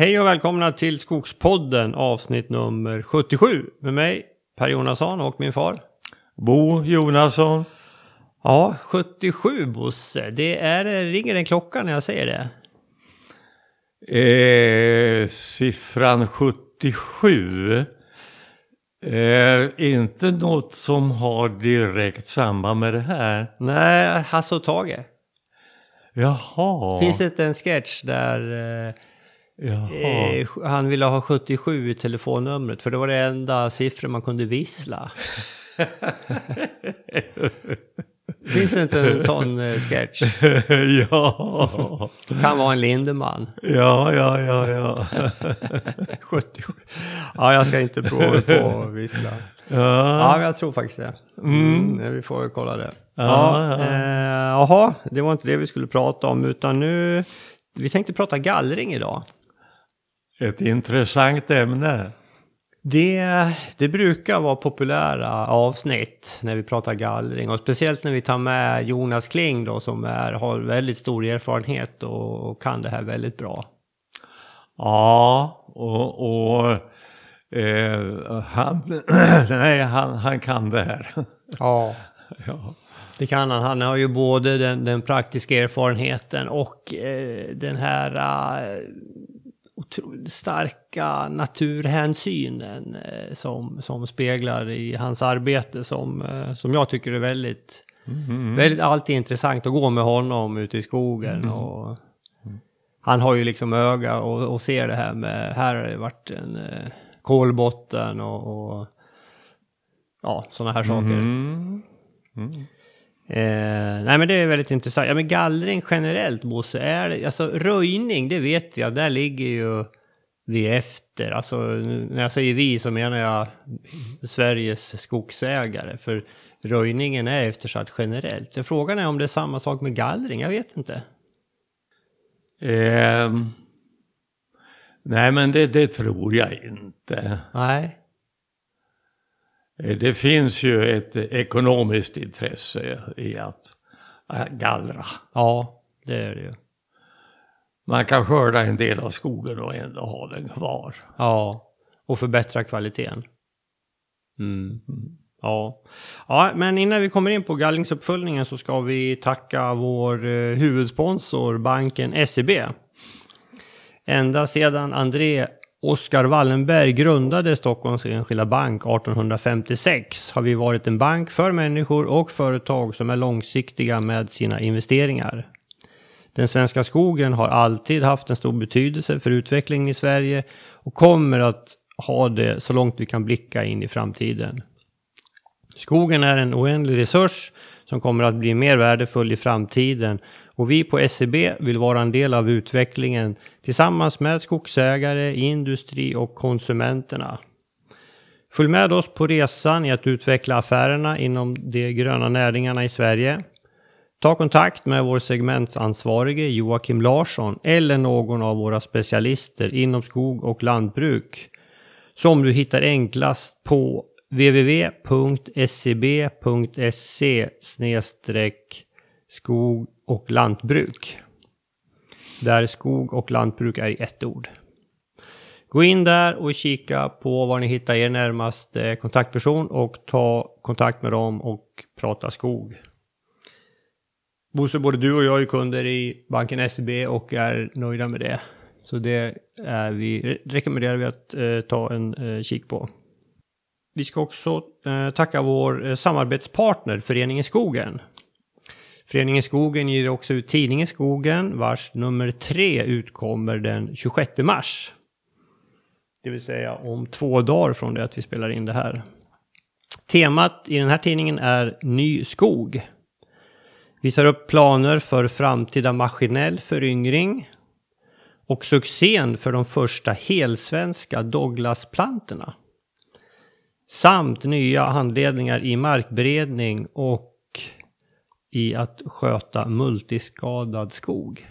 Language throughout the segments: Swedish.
Hej och välkomna till Skogspodden avsnitt nummer 77 med mig Per Jonasson och min far. Bo Jonasson. Ja, 77 Bosse. Det är, ringer en klocka när jag säger det. Eh, siffran 77 är inte något som har direkt samband med det här. Nej, Hasse och Tage. Jaha. Finns det inte en sketch där eh. Eh, han ville ha 77 i telefonnumret för det var det enda siffror man kunde vissla. Finns det inte en sån eh, sketch? ja. Kan vara en Lindeman. ja, ja, ja, ja. 77. Ja, jag ska inte prova på att vissla. ja. Ja, men jag tror faktiskt det. Mm. vi får kolla det. Ja, Ja, eh, det var inte det vi skulle prata om, utan nu... Vi tänkte prata gallring idag. Ett intressant ämne. Det, det brukar vara populära avsnitt när vi pratar gallring och speciellt när vi tar med Jonas Kling då som är, har väldigt stor erfarenhet och, och kan det här väldigt bra. Ja, och, och eh, han, nej, han, han kan det här. Ja, ja. det kan han. Han har ju både den, den praktiska erfarenheten och eh, den här eh, starka naturhänsynen eh, som, som speglar i hans arbete som, eh, som jag tycker är väldigt, väldigt alltid intressant att gå med honom ute i skogen. Och han har ju liksom öga och, och ser det här med, här har det varit en eh, kolbotten och, och ja, sådana här saker. Mm. Eh, nej men det är väldigt intressant. Ja men gallring generellt Bosse, är det, alltså röjning det vet vi, där ligger ju vi efter. Alltså när jag säger vi så menar jag Sveriges skogsägare. För röjningen är eftersatt generellt. Så frågan är om det är samma sak med gallring, jag vet inte. Ehm, nej, men det, det tror jag inte. Nej. Eh, Det finns ju ett ekonomiskt intresse i att äh, gallra. Ja, det är det ju. Man kan skörda en del av skogen och ändå ha den kvar. Ja, och förbättra kvaliteten. Mm. Ja. ja, men innan vi kommer in på gallringsuppföljningen så ska vi tacka vår eh, huvudsponsor banken SEB. Ända sedan André Oskar Wallenberg grundade Stockholms Enskilda Bank 1856 har vi varit en bank för människor och företag som är långsiktiga med sina investeringar. Den svenska skogen har alltid haft en stor betydelse för utvecklingen i Sverige och kommer att ha det så långt vi kan blicka in i framtiden. Skogen är en oändlig resurs som kommer att bli mer värdefull i framtiden och vi på SEB vill vara en del av utvecklingen tillsammans med skogsägare, industri och konsumenterna. Följ med oss på resan i att utveckla affärerna inom de gröna näringarna i Sverige. Ta kontakt med vår segmentansvarige Joakim Larsson eller någon av våra specialister inom skog och lantbruk som du hittar enklast på www.scb.se skog och lantbruk. Där skog och lantbruk är i ett ord. Gå in där och kika på var ni hittar er närmaste kontaktperson och ta kontakt med dem och prata skog. Bosse, både du och jag är kunder i banken SEB och är nöjda med det. Så det är vi, rekommenderar vi att eh, ta en eh, kik på. Vi ska också eh, tacka vår eh, samarbetspartner Föreningen Skogen. Föreningen Skogen ger också ut tidningen Skogen vars nummer tre utkommer den 26 mars. Det vill säga om två dagar från det att vi spelar in det här. Temat i den här tidningen är Ny skog. Vi tar upp planer för framtida maskinell föryngring och succén för de första helsvenska Douglasplantorna. Samt nya handledningar i markberedning och i att sköta multiskadad skog.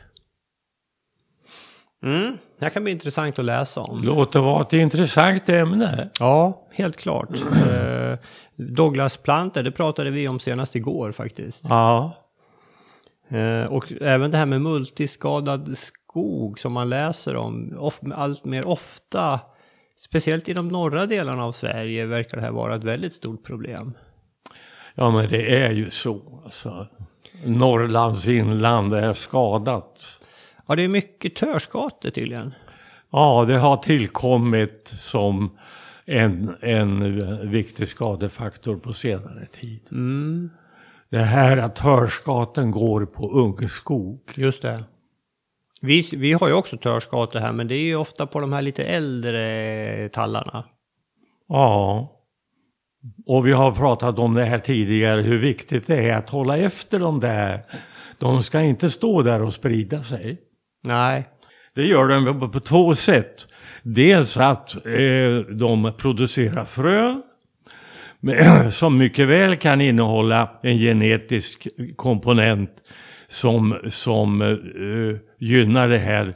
Mm, det här kan bli intressant att läsa om. Låter vara ett intressant ämne. Ja, helt klart. Eh, Douglasplantor, det pratade vi om senast igår faktiskt. Ja. Eh, och även det här med multiskadad skog som man läser om of, allt mer ofta. Speciellt i de norra delarna av Sverige verkar det här vara ett väldigt stort problem. Ja men det är ju så. Alltså, Norrlands inland är skadat. Ja, det är mycket törskate tydligen. Ja, det har tillkommit som en, en viktig skadefaktor på senare tid. Mm, Det här att hörskaten går på ungskog. just det. Vi, vi har ju också törskate här, men det är ju ofta på de här lite äldre tallarna. Ja. Och vi har pratat om det här tidigare, hur viktigt det är att hålla efter de där. De ska inte stå där och sprida sig. Nej, Det gör de på, på två sätt. Dels att eh, de producerar frö men, som mycket väl kan innehålla en genetisk komponent som, som eh, gynnar det här,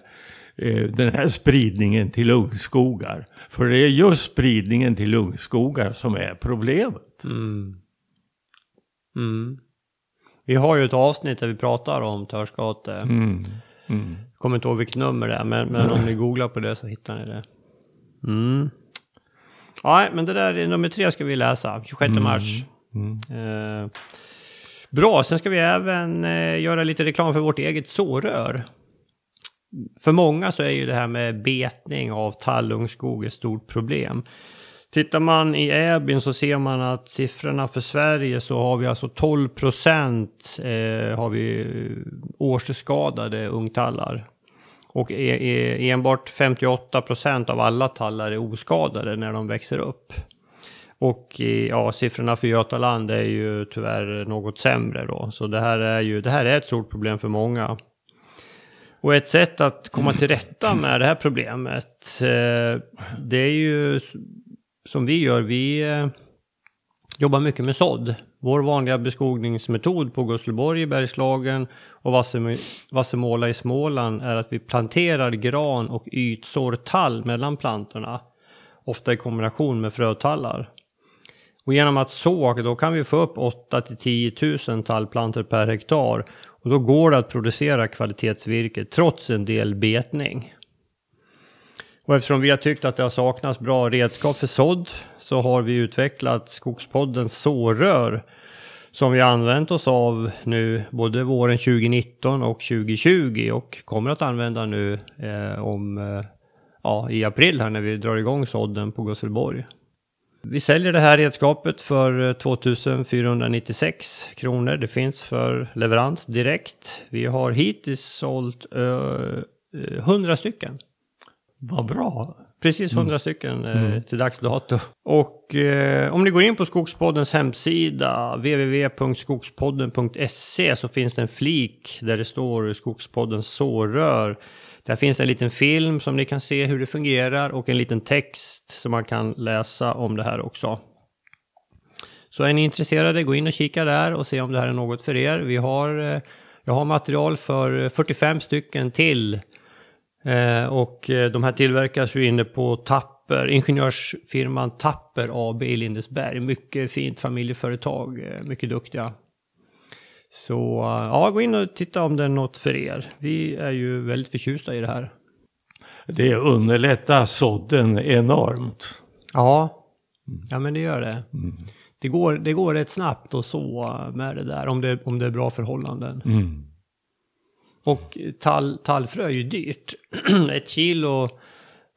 den här spridningen till ungskogar. För det är just spridningen till ungskogar som är problemet. Mm. Mm. Vi har ju ett avsnitt där vi pratar om törskate. Mm. Mm. Kommer inte ihåg vilket nummer det är, men, men om ni googlar på det så hittar ni det. Mm. Ja, men det där är nummer tre ska vi läsa, 26 mars. Mm. Eh, bra, sen ska vi även eh, göra lite reklam för vårt eget sårör. För många så är ju det här med betning av tallungskog ett stort problem. Tittar man i Äbyn så ser man att siffrorna för Sverige så har vi alltså 12 procent eh, har vi eh, årsskadade ungtallar. Och e, e, enbart 58 procent av alla tallar är oskadade när de växer upp. Och eh, ja, siffrorna för Götaland är ju tyvärr något sämre då. Så det här är ju det här är ett stort problem för många. Och ett sätt att komma till rätta med det här problemet, eh, det är ju som vi gör, vi eh, jobbar mycket med sådd. Vår vanliga beskogningsmetod på Gustleborg i Bergslagen och Vassemåla i Småland är att vi planterar gran och ytsår tall mellan plantorna. Ofta i kombination med frötallar. Och genom att så, då kan vi få upp 8 till 10 000 tallplantor per hektar. Och då går det att producera kvalitetsvirke trots en del betning. Och eftersom vi har tyckt att det har saknats bra redskap för sådd så har vi utvecklat Skogspoddens sårör som vi har använt oss av nu både våren 2019 och 2020 och kommer att använda nu eh, om, eh, ja, i april här när vi drar igång sådden på Gusselborg. Vi säljer det här redskapet för eh, 2496 kronor. Det finns för leverans direkt. Vi har hittills sålt eh, 100 stycken. Vad bra. Precis 100 stycken eh, till dags dato. Och eh, om ni går in på Skogspoddens hemsida www.skogspodden.se så finns det en flik där det står Skogspoddens sårör. Där finns det en liten film som ni kan se hur det fungerar och en liten text som man kan läsa om det här också. Så är ni intresserade, gå in och kika där och se om det här är något för er. Vi har, eh, jag har material för 45 stycken till eh, och eh, de här tillverkas ju inne på Tapper, ingenjörsfirman Tapper AB i Lindesberg. Mycket fint familjeföretag, mycket duktiga. Så ja, gå in och titta om det är något för er. Vi är ju väldigt förtjusta i det här. Det underlättar sådden enormt. Ja, ja men det gör det. Det, går, det går rätt snabbt att så med det där om det, om det är bra förhållanden. Mm. Och tall, tallfrö är ju dyrt. Ett kilo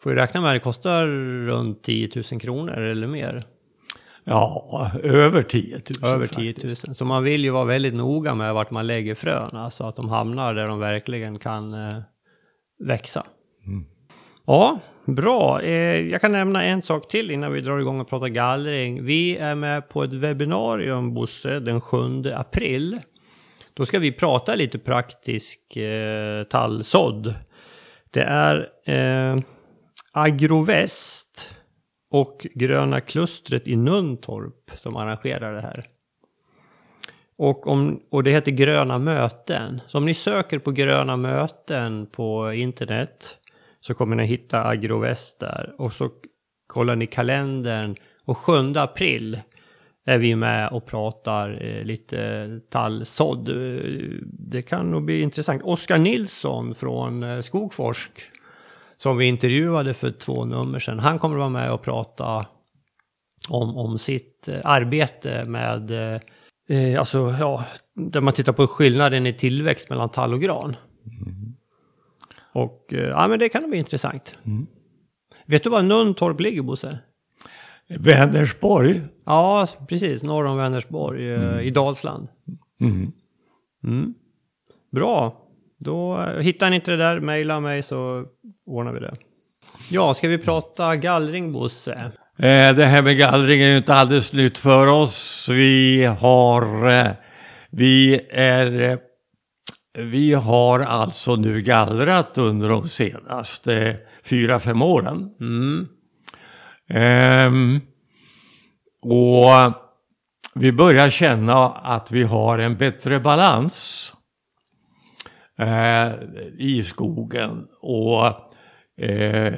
får ju räkna med det kostar runt 10 000 kronor eller mer. Ja, över 10 000 Över 10 000. faktiskt. Så man vill ju vara väldigt noga med vart man lägger fröna så att de hamnar där de verkligen kan eh, växa. Ja, bra. Eh, jag kan nämna en sak till innan vi drar igång och pratar gallring. Vi är med på ett webbinarium, Bosse, den 7 april. Då ska vi prata lite praktisk eh, tallsådd. Det är eh, Agroväst och Gröna klustret i Nuntorp som arrangerar det här. Och, om, och det heter Gröna möten. Så om ni söker på Gröna möten på internet så kommer ni hitta Agroväst där. Och så kollar ni kalendern och 7 april är vi med och pratar eh, lite tallsådd. Eh, det kan nog bli intressant. Oskar Nilsson från eh, Skogforsk som vi intervjuade för två nummer sedan. Han kommer att vara med och prata om, om sitt eh, arbete med, eh, eh, alltså ja, där man tittar på skillnaden i tillväxt mellan tall och gran. Och eh, ja, men det kan bli intressant. Vet du var Nuntorp ligger, Bosse? Vänersborg. Ja, precis. Norr om Vänersborg eh, i Dalsland. Mm. Mm. Bra. Då hittar ni inte det där, mejla mig så ordnar vi det. Ja, ska vi prata gallring, Bosse? Eh, det här med gallring är ju inte alldeles nytt för oss. Vi har, eh, vi är, eh, vi har alltså nu gallrat under de senaste fyra, fem åren. Mm. Ehm, och vi börjar känna att vi har en bättre balans eh, i skogen och eh,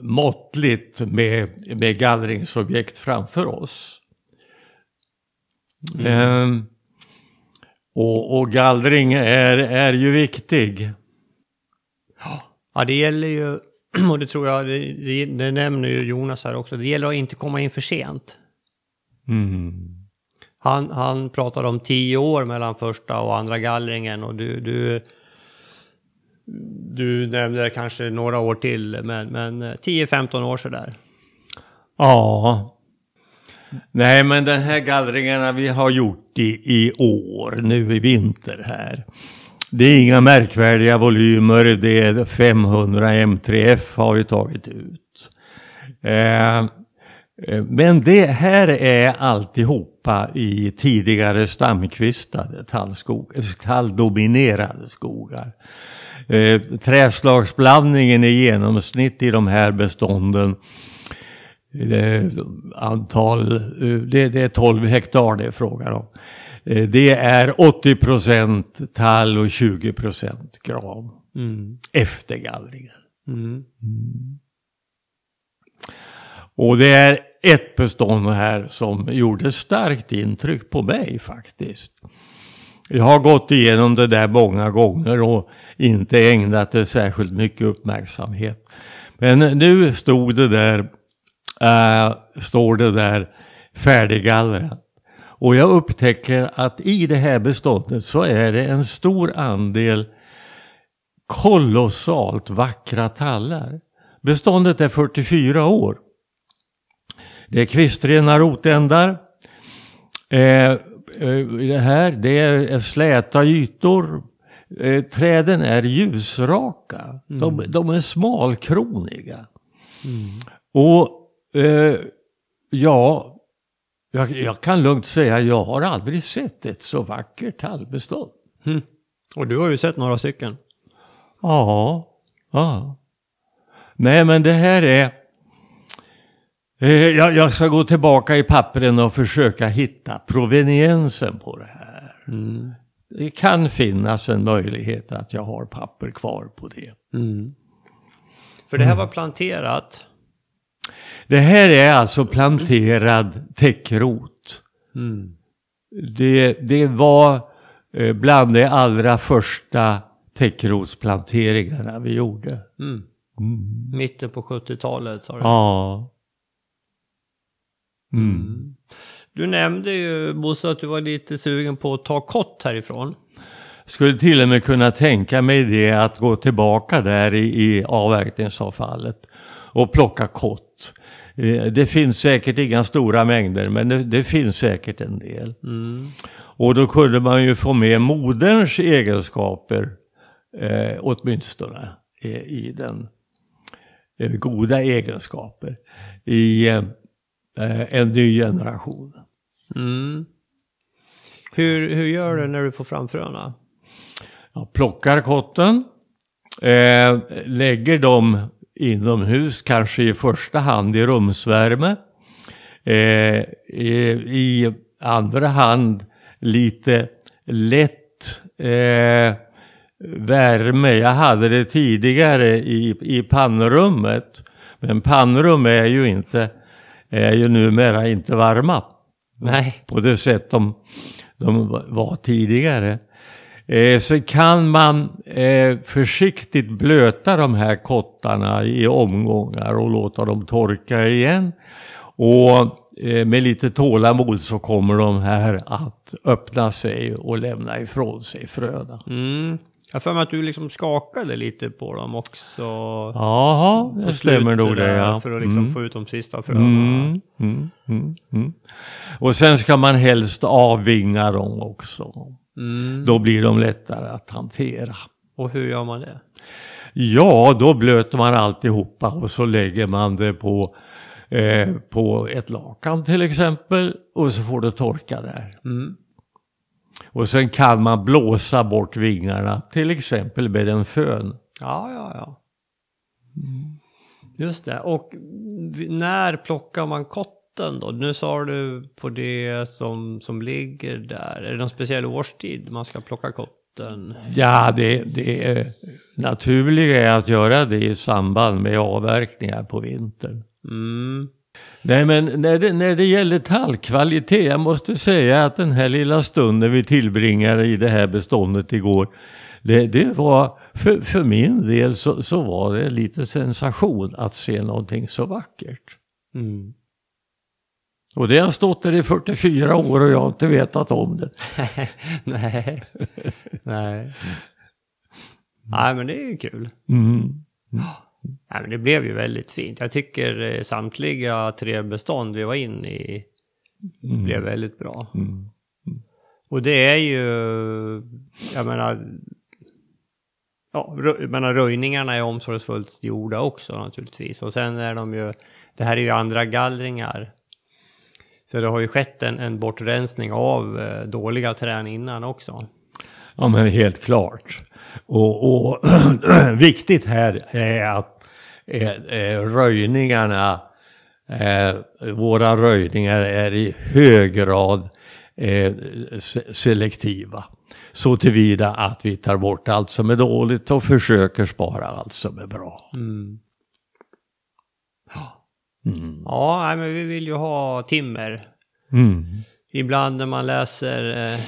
måttligt med, med gallringsobjekt framför oss. Ehm, och, och gallring är, är ju viktig. Ja, det gäller ju, och det tror jag, det, det, det nämner ju Jonas här också, det gäller att inte komma in för sent. Mm. Han, han pratar om tio år mellan första och andra gallringen och du, du, du nämnde kanske några år till, men, men eh, 10-15 år sådär. Ja. Nej, men den här gallringarna vi har gjort i, i år, nu i vinter här. Det är inga märkvärdiga volymer, det är 500 M3F har vi tagit ut. Eh, eh, men det här är alltihopa i tidigare stamkvistade tallskog, talldominerade skogar. Eh, träslagsblandningen i genomsnitt i de här bestånden eh, antal, eh, det, det är 12 hektar det är frågan om. Eh, det är 80 procent tall och 20 procent gran Mm. efter gallringen. Mm. Och det är ett bestånd här som gjorde starkt intryck på mig faktiskt. Jag har gått igenom det där många gånger och inte ägnat det särskilt mycket uppmärksamhet. Men nu stod det där, äh, står det där färdiggallrat. Och jag upptäcker att i det här beståndet så är det en stor andel kolossalt vackra tallar. Beståndet är 44 år. Det är kvistrena rotändar. Eh, det här det är släta ytor. Eh, träden är ljusraka. De, de är smalkroniga. Och eh, ja, jag, jag kan lugnt säga jag har aldrig sett ett så vackert tallbestånd. Mm. Och du har ju sett några stycken. Ja, ja. Nej men det här är... Eh, jag, jag ska gå tillbaka i pappren och försöka hitta proveniensen på det här. Mm. Det kan finnas en möjlighet att jag har papper kvar på det. Mm. För det här var planterat. Det här är alltså planterad täckrot. Mm. Det, det var eh, bland de allra första täckrotsplanteringarna vi gjorde. Mm. Mitten på 70-talet sa du. Ja. Mm. Du nämnde ju Bosse att du var lite sugen på att ta kott härifrån. Skulle till och med kunna tänka mig det att gå tillbaka där i, i avverkningsavfallet och plocka kott. Eh, Det finns säkert inga stora mängder men det, det finns säkert en del. Mm. Och då kunde man ju få med moderns egenskaper eh, åtminstone eh, i den eh, goda egenskaper i eh, en ny generation. Mm. Hur, hur gör du när du får fram fröna? Jag plockar kotten, eh, lägger dem inomhus, kanske i första hand i rumsvärme. Eh, i, I andra hand lite lätt eh, värme. Jag hade det tidigare i, i pannrummet. Men pannrum är ju inte, är ju numera inte varma. Nej. på det sätt de, de var tidigare. Eh, så kan man eh, försiktigt blöta de här kottarna i omgångar och låta dem torka igen. Och eh, med lite tålamod så kommer de här att öppna sig och lämna ifrån sig fröna. Mm. Jag för mig att du liksom skakade lite på dem också. Jaha, det stämmer nog det ja. För att liksom Mm. få ut de sista fröna. Mm, mm, mm, mm. Och sen ska man helst avvinga dem också. Mm. Då blir de lättare att hantera. Och hur gör man det? Ja, då blöter man alltihopa och så lägger man det på, eh, på ett lakan till exempel och så får det torka där. Och sen kan man blåsa bort vingarna till exempel med en fön. Ja, ja, ja. Just det. Och när plockar man kotten då? Nu sa du på det som, som ligger där. Är det någon speciell årstid man ska plocka kotten? Ja, det, det är naturliga är att göra det i samband med avverkningar på vintern. Mm. Nej men när det, när det gäller tallkvalitet, jag måste säga att den här lilla stunden vi tillbringade i det här beståndet igår, det, det var, för, för min del så, så var det lite sensation att se någonting så vackert. Mm. Och det har stått där i 44 år och jag har inte vetat om det. Nej. Nej. Nej, men det är ju kul. Mm. Nej, men det blev ju väldigt fint. Jag tycker eh, samtliga tre bestånd vi var inne i Mm. blev väldigt bra. Mm. Och det är ju, jag menar, ja, jag menar röjningarna är omsorgsfullt gjorda också naturligtvis. Och sen är de ju, det här är ju andra gallringar. Så det har ju skett en, en bortrensning av eh, dåliga träd innan också. Ja men helt klart. Och, och viktigt här är att eh, eh, röjningarna, eh, våra röjningar är i hög grad eh, se- selektiva. Så tillvida att vi tar bort allt som är dåligt och försöker spara allt som är bra. Mm. Mm. Ja, men vi vill ju ha timmer. Mm. Ibland när man läser eh,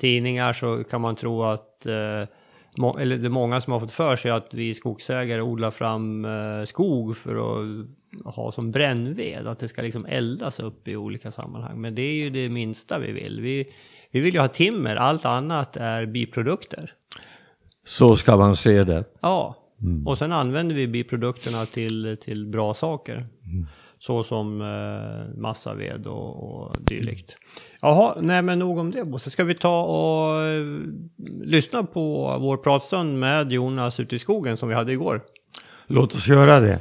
tidningar så kan man tro att, eh, eller det är många som har fått för sig att vi skogsägare odlar fram eh, skog för att ha som brännved, att det ska liksom eldas upp i olika sammanhang. Men det är ju det minsta vi vill. Vi, vi vill ju ha timmer, allt annat är biprodukter. Så ska man se det. Ja, och sen använder vi biprodukterna till, till bra saker. Så som eh, massaved och, och dylikt. Jaha, nej men nog om det Bosse. Ska vi ta och eh, lyssna på vår pratstund med Jonas ute i skogen som vi hade igår? Låt oss göra det.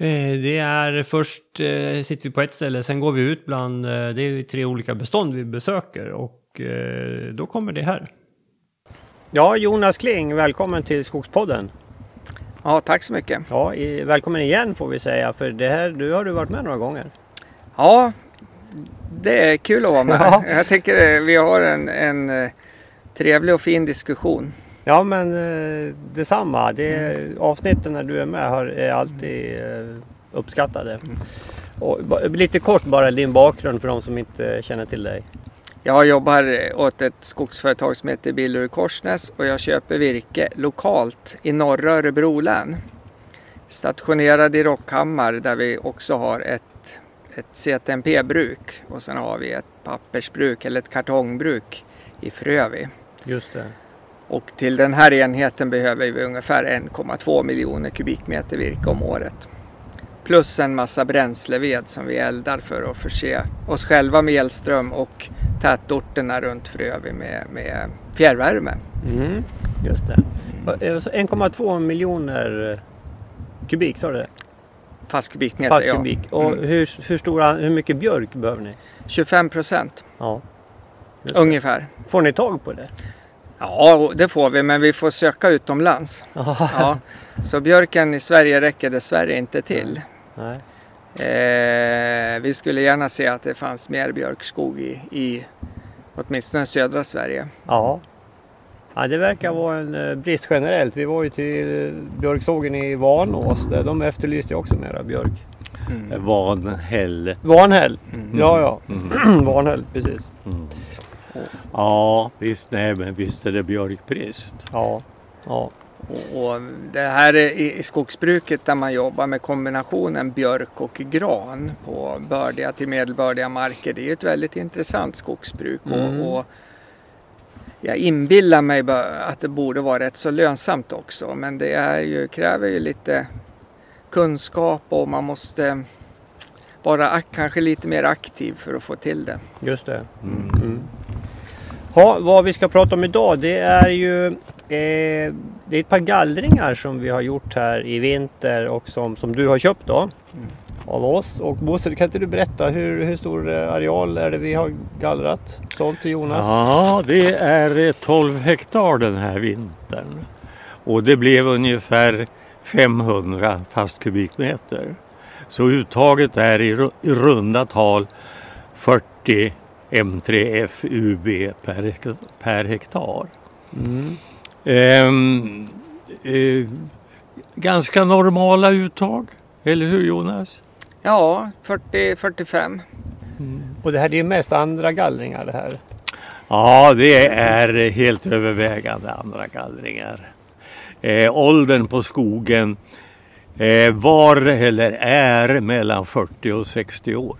Eh, det är först eh, sitter vi på ett ställe, sen går vi ut bland, eh, det är tre olika bestånd vi besöker och eh, då kommer det här. Ja, Jonas Kling, välkommen till Skogspodden. Ja, tack så mycket. Ja, i, välkommen igen får vi säga, för det här, du har du varit med några gånger. Ja, det är kul att vara med. Ja. Jag tycker eh, vi har en, en eh, trevlig och fin diskussion. Ja, men eh, detsamma. Det, Avsnitten när du är med har, är alltid uppskattade. Och, ba- lite kort bara din bakgrund för de som inte känner till dig. Jag jobbar åt ett skogsföretag som heter Billerud Korsnäs och jag köper virke lokalt i norra Örebro län. Stationerad i Rockhammar där vi också har ett, ett CTMP-bruk och sen har vi ett pappersbruk eller ett kartongbruk i Frövi. Just det. Och till den här enheten behöver vi ungefär 1,2 miljoner kubikmeter virke om året. Plus en massa bränsleved som vi eldar för att förse oss själva med elström och tätorterna runt Frövi med, med fjärrvärme. Mm, just det. Eh, så 1,2 miljoner kubik sa du det? Fast kubikmeter, Fast ja. kubik. Och Mm. hur, hur, stora, hur mycket björk behöver ni? 25 procent Ja. Ungefär. Får ni tag på det? Ja, det får vi, men vi får söka utomlands. Ja. Så björken i Sverige räcker dessvärre inte till. Nej. Eh, vi skulle gärna se att det fanns mer björkskog i, i åtminstone södra Sverige. Ja. ja. Det verkar vara en eh, brist generellt. Vi var ju till eh, björksågen i Vanås. Där de efterlyste också mera björk. Mm. Vanhäll. Vanhäll, Mm. ja ja. Mm. Vanhäll, precis. Mm. Ja, visst, nej, men visst är det björkbrist. Ja, ja. Och, och det här är i, skogsbruket där man jobbar med kombinationen björk och gran på bördiga till medelbördiga marker. Det är ett väldigt intressant skogsbruk. Mm. Och, och jag inbillar mig bara att det borde vara rätt så lönsamt också. Men det är ju, kräver ju lite kunskap och man måste vara kanske lite mer aktiv för att få till det. Just det. Mm. Mm. Ha, vad vi ska prata om idag det är ju eh, det är ett par gallringar som vi har gjort här i vinter och som, som du har köpt då Mm. av oss. Och Bosse, kan inte du berätta hur, hur stor eh, areal är det vi har gallrat? Sålt till Jonas? Ja, det är eh, 12 hektar den här vintern. Och det blev ungefär 500 fast kubikmeter. Så uttaget är i runda tal 40 M3 FUB per, hek- per hektar. Mm. Ehm, eh, ganska normala uttag, eller hur Jonas? Ja, 40-45. Och det här det är mest andra gallringar det här. Ja, det är helt övervägande andra gallringar. Eh, åldern på skogen eh, var eller är mellan 40 och 60 år.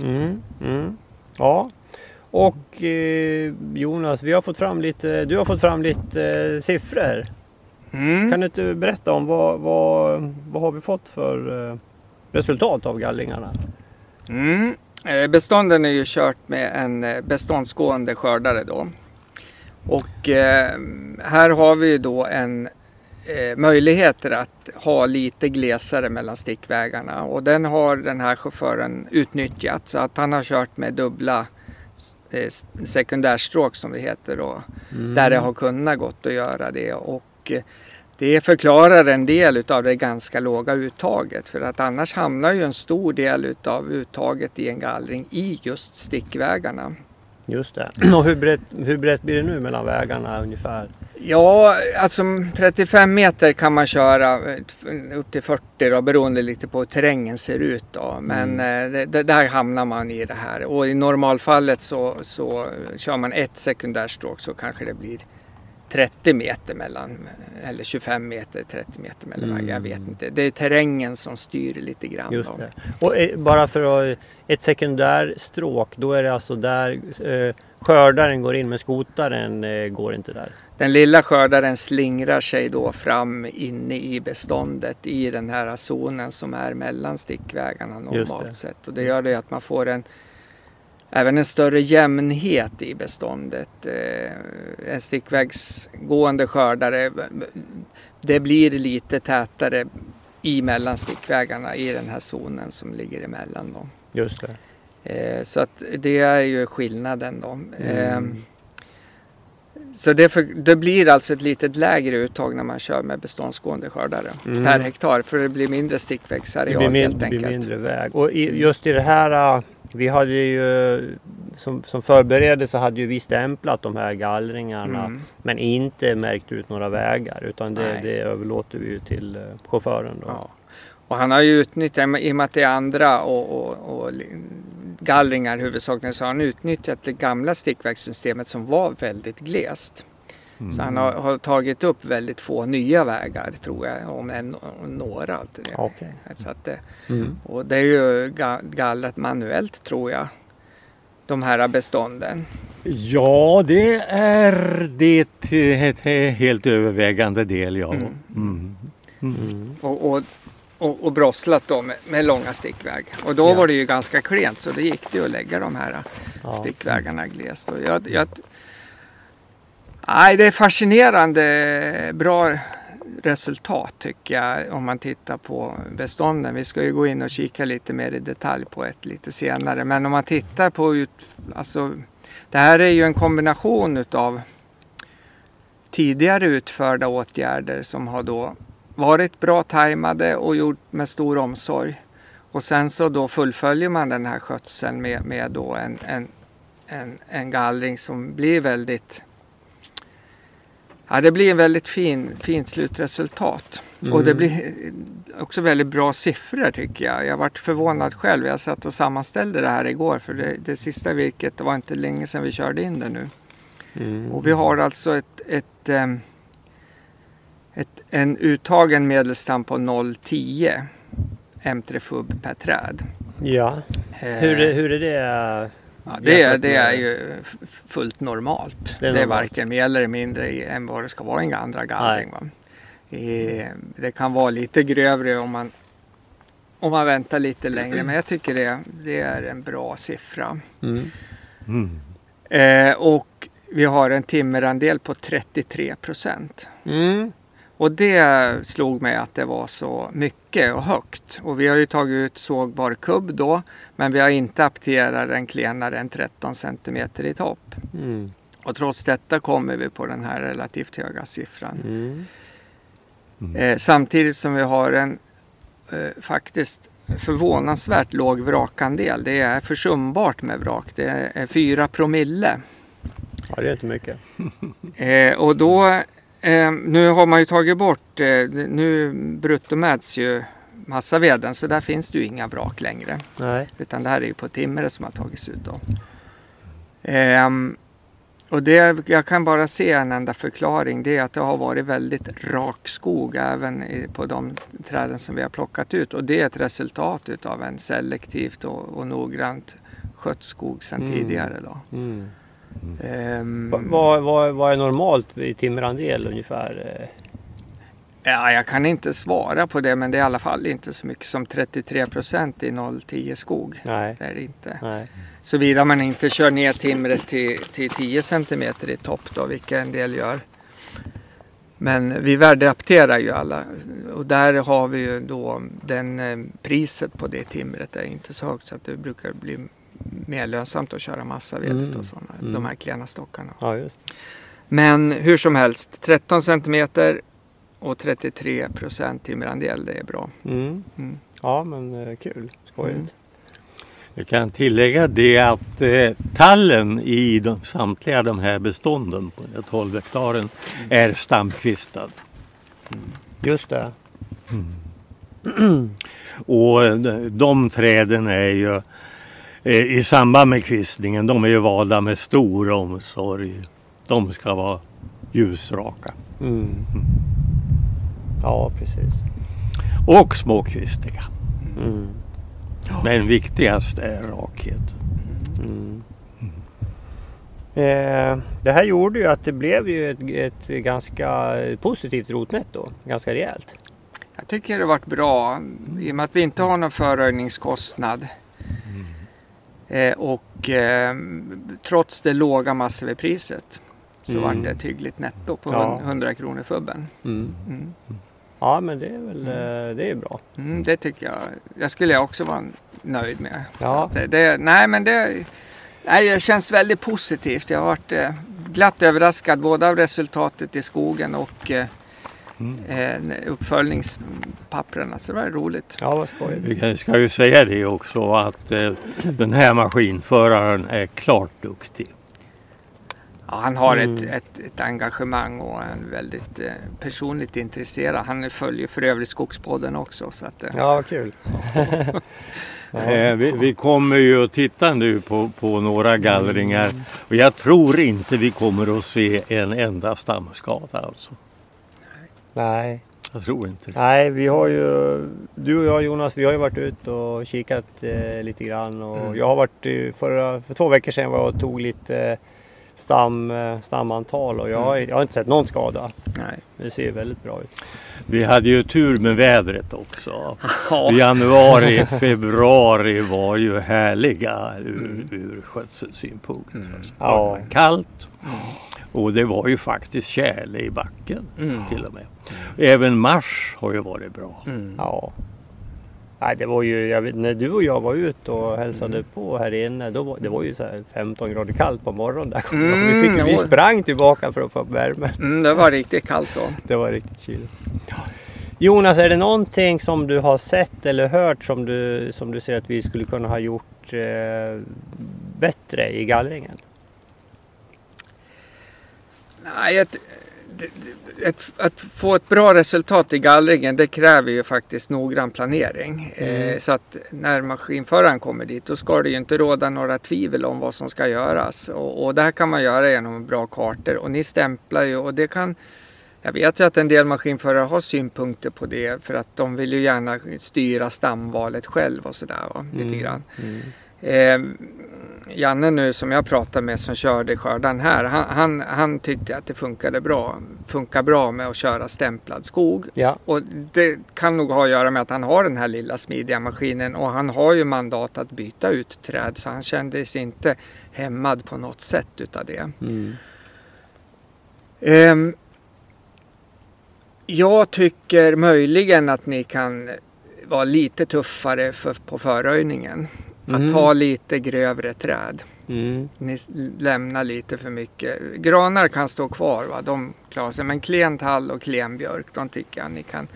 Mm. Mm. Ja. Och eh, Jonas, vi har fått fram lite, du har fått fram lite eh, siffror. Mm. Kan du inte berätta om vad, vad, vad har vi fått för eh, resultat av gallringarna? Mm. Eh, Bestånden är ju kört med en eh, beståndsgående skördare då. Och eh, här har vi ju då en eh, möjligheter att ha lite glesare mellan stickvägarna. Och den har den här chauffören utnyttjat så att han har kört med dubbla eh, sekundärstråk som det heter då, där det har kunnat gått att göra det. Och eh, det förklarar en del utav det ganska låga uttaget för att annars hamnar ju en stor del utav uttaget i en gallring i just stickvägarna. Just det. Och hur brett, hur brett blir det nu mellan vägarna ungefär? Ja, alltså 35 meter kan man köra eh, upp till 40 då, beroende lite på hur terrängen ser ut. Då. Men eh, det, det, där hamnar man i det här. Och i normalfallet så, så kör man ett sekundärstråk så kanske det blir 30 meter mellan, eller 25 meter, 30 meter mellan Mm. Jag vet inte. Det är terrängen som styr lite grann. Just det. Och eh, bara för att, ett sekundärstråk, då är det alltså där eh, skördaren går in men skotaren eh, går inte där. Den lilla skördaren slingrar sig då fram inne i beståndet i den här zonen som är mellan stickvägarna normalt sett. Och det gör det att man får en även en större jämnhet i beståndet. Eh, En stickvägsgående skördare, det blir lite tätare i mellan stickvägarna i den här zonen som ligger emellan. Då. Just det. Eh, Så att det är ju skillnaden då. Mm. Så det, för, det blir alltså ett litet lägre uttag när man kör med beståndsgående skördare Mm. per hektar för det blir mindre min, helt det blir enkelt. mindre väg. Och i, just i det här, eh, vi hade ju som, som förberedelse hade ju vi stämplat de här gallringarna Mm. men inte märkt ut några vägar utan det, det överlåter vi ju till eh, chauffören. Då. Ja. Och han har ju utnyttjat, i och med att det är andra och, och, och gallringar huvudsakligen, så har han utnyttjat det gamla stickvägssystemet som var väldigt glest. Så han har, har tagit upp väldigt få nya vägar tror jag, om en, om några. Alltid. Okej. Så att det, Mm. och det är ju ga- gallrat manuellt tror jag. De här bestånden. Ja, det är det till helt övervägande del, ja. Mm. Mm. Mm. Och, och, och, och brosslat då med, med långa stickväg. Och då Ja. var det ju ganska klent så då gick det ju att lägga de här Ja. stickvägarna glest. Och jag, jag, nej, det är fascinerande bra resultat tycker jag om man tittar på bestånden. Vi ska ju gå in och kika lite mer i detalj på ett lite senare. Men om man tittar på ut, alltså, det här är ju en kombination utav tidigare utförda åtgärder som har då varit bra tajmade och gjort med stor omsorg. Och sen så då fullföljer man den här skötseln med, med då en, en, en, en gallring som blir väldigt Ja, det blir en väldigt fin, fint slutresultat. Mm. Och det blir också väldigt bra siffror tycker jag. Jag varit förvånad själv. Jag satt och sammanställde det här igår för det, det sista virket, det var inte länge sedan vi körde in det nu. Mm. Och vi har alltså ett, ett, ehm, ett, en uttagen medelstam på 0,10 M3 FUB per träd. Ja, Eh, hur, är- hur är det? Ja, det, är, det är ju fullt normalt. Det är Det är, normalt. varken mer eller mindre i- än vad det ska vara i en andra gallring. Va? Eh, Det kan vara lite grövre om man, om man väntar lite längre men jag tycker det, det är en bra siffra. Mm. Mm. Eh, och vi har en timmerandel på 33 procent. Mm. Och det slog mig att det var så mycket och högt. Och vi har ju tagit ut sågbar kubb då. Men vi har inte apterat den klenare än 13 centimeter i topp. Mm. Och trots detta kommer vi på den här relativt höga siffran. Mm. Eh, samtidigt som vi har en eh, faktiskt förvånansvärt låg vrakandel. Det är försumbart med vrak. Det är 4 promille. Ja, det är inte mycket. Eh, och då, eh, nu har man ju tagit bort, eh, nu bruttomäts ju massaveden så där finns det ju inga vrak längre. Nej. Utan det här är ju på timmer som har tagits ut då. Ehm, och det, jag kan bara se en enda förklaring. Det är att det har varit väldigt rak skog även i, på de träden som vi har plockat ut. Och det är ett resultat utav en selektivt och, och noggrant skött skog sedan Mm. tidigare. Då. Mm. Ehm, Va- Vad, vad, vad är normalt i timmerandel ungefär? eh? Ja, jag kan inte svara på det men det är i alla fall inte så mycket som 33 procent i 0,10 skog. Nej. Det är det inte. Nej. Såvida man inte kör ner timret till, till 10 centimeter i topp då, vilket en del gör. Men vi värdeapterar ju alla och där har vi ju då den eh, priset på det timret är inte så högt så att det brukar bli mer lönsamt att köra massavedet Mm. och sådana, Mm. de här klena stockarna. Ja, just. Men hur som helst, 13 centimeter och 33 procent timmerandel, det är bra. Mm. Mm. Ja, men eh, kul. Skojigt. Mm. Jag kan tillägga det att eh, tallen i de, samtliga de här bestånden på de här 12 hektaren är stamkvistad. Just det. Och eh, de träden är ju eh, i samband med kvistningen, de är ju valda med stor omsorg. De ska vara ljusraka Mm. Ja, precis. och småkvistiga. Mm. Men viktigast är rakhet. Mm. Eh, det här gjorde ju att det blev ju ett, ett ganska positivt rotnetto. Ganska rejält. Jag tycker det har varit bra i och med att vi inte har någon förröjningskostnad. Eh, och eh, trots det låga massavedpriset så Mm. vart det ett hyggligt netto på Ja. 100 kronor fubben. Mm. Mm. Ja, men det är väl eh, det är bra. Mm, det tycker jag. Jag skulle också vara nöjd med. Ja. Det, nej, men det, nej, det känns väldigt positivt. Jag har varit glatt överraskad både av resultatet i skogen och Mm. eh, uppföljningspapperna. Så det var roligt. Ja, vad skojigt. Vi ska ju säga det också att eh, den här maskinföraren är klart duktig. Ja, han har Mm. ett, ett, ett engagemang och är väldigt eh, personligt intresserad. Han följer för övrigt Skogspodden också. Så att, eh, Ja, kul. Eh, vi, vi kommer ju att titta nu på, på några gallringar och jag tror inte vi kommer att se en enda stamskada alltså. Nej. Jag tror inte det. Nej, vi har ju, du och jag Jonas, vi har ju varit ute och kikat eh, lite grann. Och Mm. Jag har varit förra, för två veckor sedan var jag och tog lite eh, stam, eh, stamantal och jag, har- jag har inte sett någon skada. nej. Det ser väldigt bra ut. Vi hade ju tur med vädret också. Ja. Januari, februari var ju härliga ur, ur skötselsynpunkt. Mm. Ja. kallt och det var ju faktiskt tjäle i backen Mm. till och med. Även mars har ju varit bra. Mm. Ja. Nej, det var ju, jag vet, när du och jag var ute och hälsade på här inne, då var, det var ju så här 15 grader kallt på morgonen. Där. ihåg. vi, Mm, fick, vi sprang tillbaka för att få upp värme. Mm, det var riktigt kallt då. Det var riktigt kyligt. Jonas, är det någonting som du har sett eller hört som du, som du ser att vi skulle kunna ha gjort eh, bättre i gallringen? Nej, jag, ett, att få ett bra resultat i gallringen det kräver ju faktiskt noggrann planering. Mm. Eh, så att när maskinföraren kommer dit då ska det ju inte råda några tvivel om vad som ska göras. Och, och det här kan man göra genom bra kartor och ni stämplar ju och det kan jag vet ju att en del maskinförare har synpunkter på det för att de vill ju gärna styra stamvalet själv och sådär. Lite Mm. grann. Mm. Eh, Janne nu som jag pratade med som körde skördan här, han, han, han tyckte att det funkade bra. Funkar bra med att köra stämplad skog. Ja. Och det kan nog ha att göra med att han har den här lilla smidiga maskinen och han har ju mandat att byta ut träd så han kände sig inte hämmad på något sätt utav det. Mm. Ehm, jag tycker möjligen att ni kan vara lite tuffare för, på förröjningen. Att Mm. ta lite grövre träd. Mm. Ni lämnar lite för mycket. Granar kan stå kvar, va? de klarar sig. Men klen tall och klen björk, de tycker jag ni kan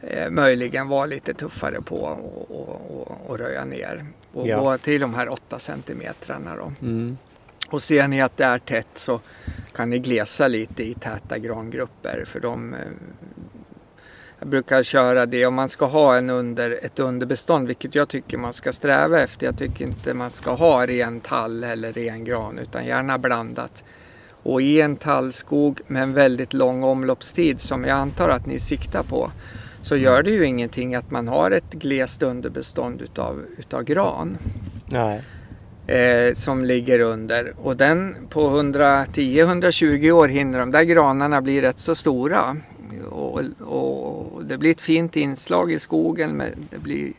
eh, möjligen vara lite tuffare på och, och, och, och röja ner. Och Ja. gå till de här 8 centimetrarna då. Mm. Och ser ni att det är tätt så kan ni glesa lite i täta grangrupper för de eh, jag brukar köra det om man ska ha en under, ett underbestånd, vilket jag tycker man ska sträva efter. Jag tycker inte man ska ha ren tall eller ren gran, utan gärna blandat. Och i en tallskog med en väldigt lång omloppstid, som jag antar att ni siktar på, så gör det ju ingenting att man har ett glest underbestånd utav, utav gran Nej. eh, som ligger under. Och den på 110-120 år hinner de där granarna bli rätt så stora. Och, och det blir ett fint inslag i skogen. Men det blir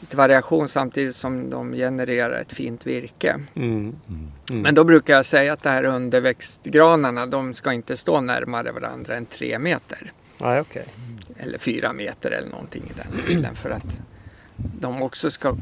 lite variation samtidigt som de genererar ett fint virke. Mm. Mm. Men då brukar jag säga att det här underväxtgranarna de ska inte stå närmare varandra än tre meter. Nej, okej. Eller fyra meter eller någonting i den stilen. För att de också ska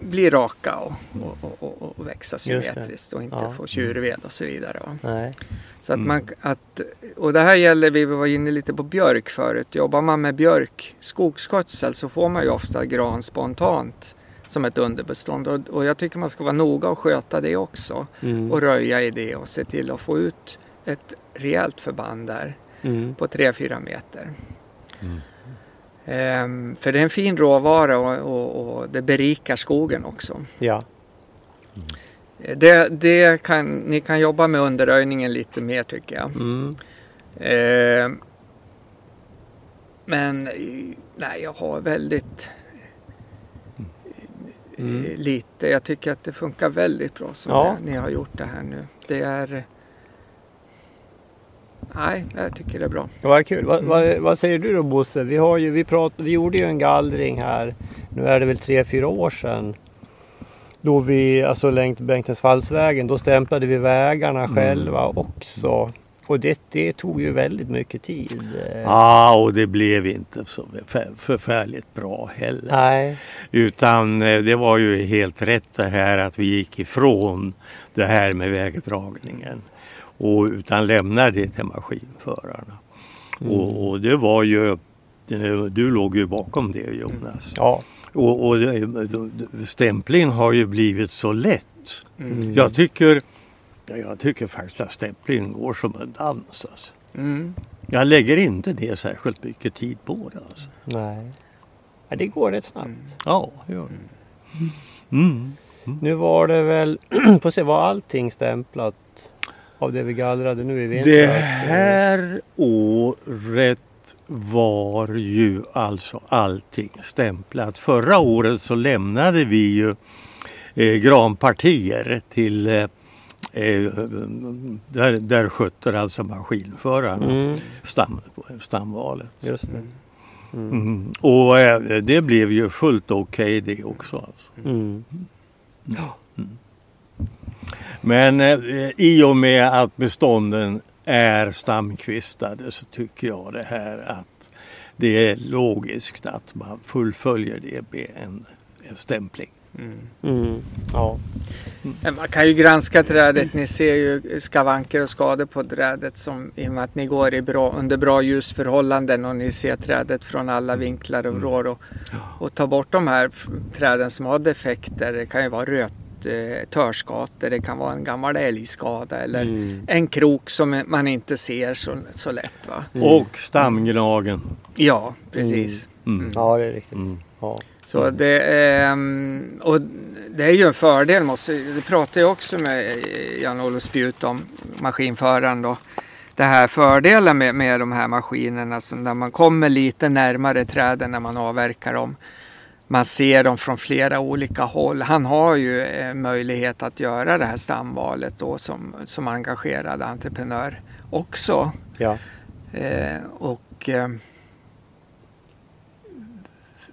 bli raka och, och, och, och växa symmetriskt och inte Ja. få tjurved och så vidare. Nej. Så att Mm. man, att, och det här gäller, vi var inne lite på björk förut. Jobbar man med björk, skogsskötsel, så får man ju ofta gran spontant som ett underbestånd. Och, och jag tycker man ska vara noga och sköta det också. Mm. Och röja i det och se till att få ut ett rejält förband där Mm. på 3-4 meter. Mm. Ehm, för det är en fin råvara och, och, och det berikar skogen också. Ja. Det, det kan, ni kan jobba med underröjningen lite mer tycker jag. Mm. Ehm, men eh, nej, jag har väldigt eh, Mm. lite. Jag tycker att det funkar väldigt bra som Ja. ni har gjort det här nu. Det är... Nej, jag tycker det är bra. Ja, vad kul. Vad, Mm. vad, vad säger du då Bosse? Vi, har ju, vi, prat, vi gjorde ju en gallring här. Nu är det väl tre, fyra år sedan. Då vi, alltså längs Bengtsfallsvägen, då stämplade vi vägarna Mm. själva också. Och det, det tog ju väldigt mycket tid. Ja, och det blev inte så förfär- förfärligt bra heller. Nej. Utan eh, det var ju helt rätt det här att vi gick ifrån det här med vägdragningen. Och utan lämnar det till maskinförarna. Mm. Och, och det var ju, du låg ju bakom det Jonas. Ja. Och, och det- stämpling har ju blivit så lätt. Mm. Jag tycker, ja, jag tycker faktiskt att stämpling går som en dans. Alltså. Mm. Jag lägger inte det särskilt mycket tid på det. Alltså. Nej. Ja, det går rätt snabbt. Mm. Ja, det gör det. Mm. Nu var det väl, får se, var allting stämplat av det vi gallrade nu i vintras? Det här året var ju alltså allting stämplat. Förra året så lämnade vi ju eh, granpartier till eh, eh, där, där skötte alltså maskinförarna Mm, stam, stamvalet. Mm. Mm. Och eh, det blev ju fullt okej det också. Alltså. Mm. Men eh, i och med att bestånden är stamkvistade så tycker jag det här att det är logiskt att man fullföljer det med en, en stämpling. Mm. Mm. Ja. Man kan ju granska trädet. Ni ser ju skavanker och skador på trädet som, i och med att ni går i bra, under bra ljusförhållanden och ni ser trädet från alla vinklar och vrår. Och, och ta bort de här träden som har defekter. Det kan ju vara röt, eh, törskator, det kan vara en gammal älgskada eller Mm. en krok som man inte ser så, så lätt. Va? Och stamgnagen. Ja, precis. Mm. Ja, det är riktigt. Mm. Ja. Så det, mm, och det är ju en fördel, måste, det pratade jag också med Jan-Olof Spjut om, maskinföraren då. Det här fördelen med, med de här maskinerna, så när man kommer lite närmare träden när man avverkar dem. Man ser dem från flera olika håll. Han har ju eh, möjlighet att göra det här stamvalet då som, som engagerad entreprenör också. Ja. Eh, och eh,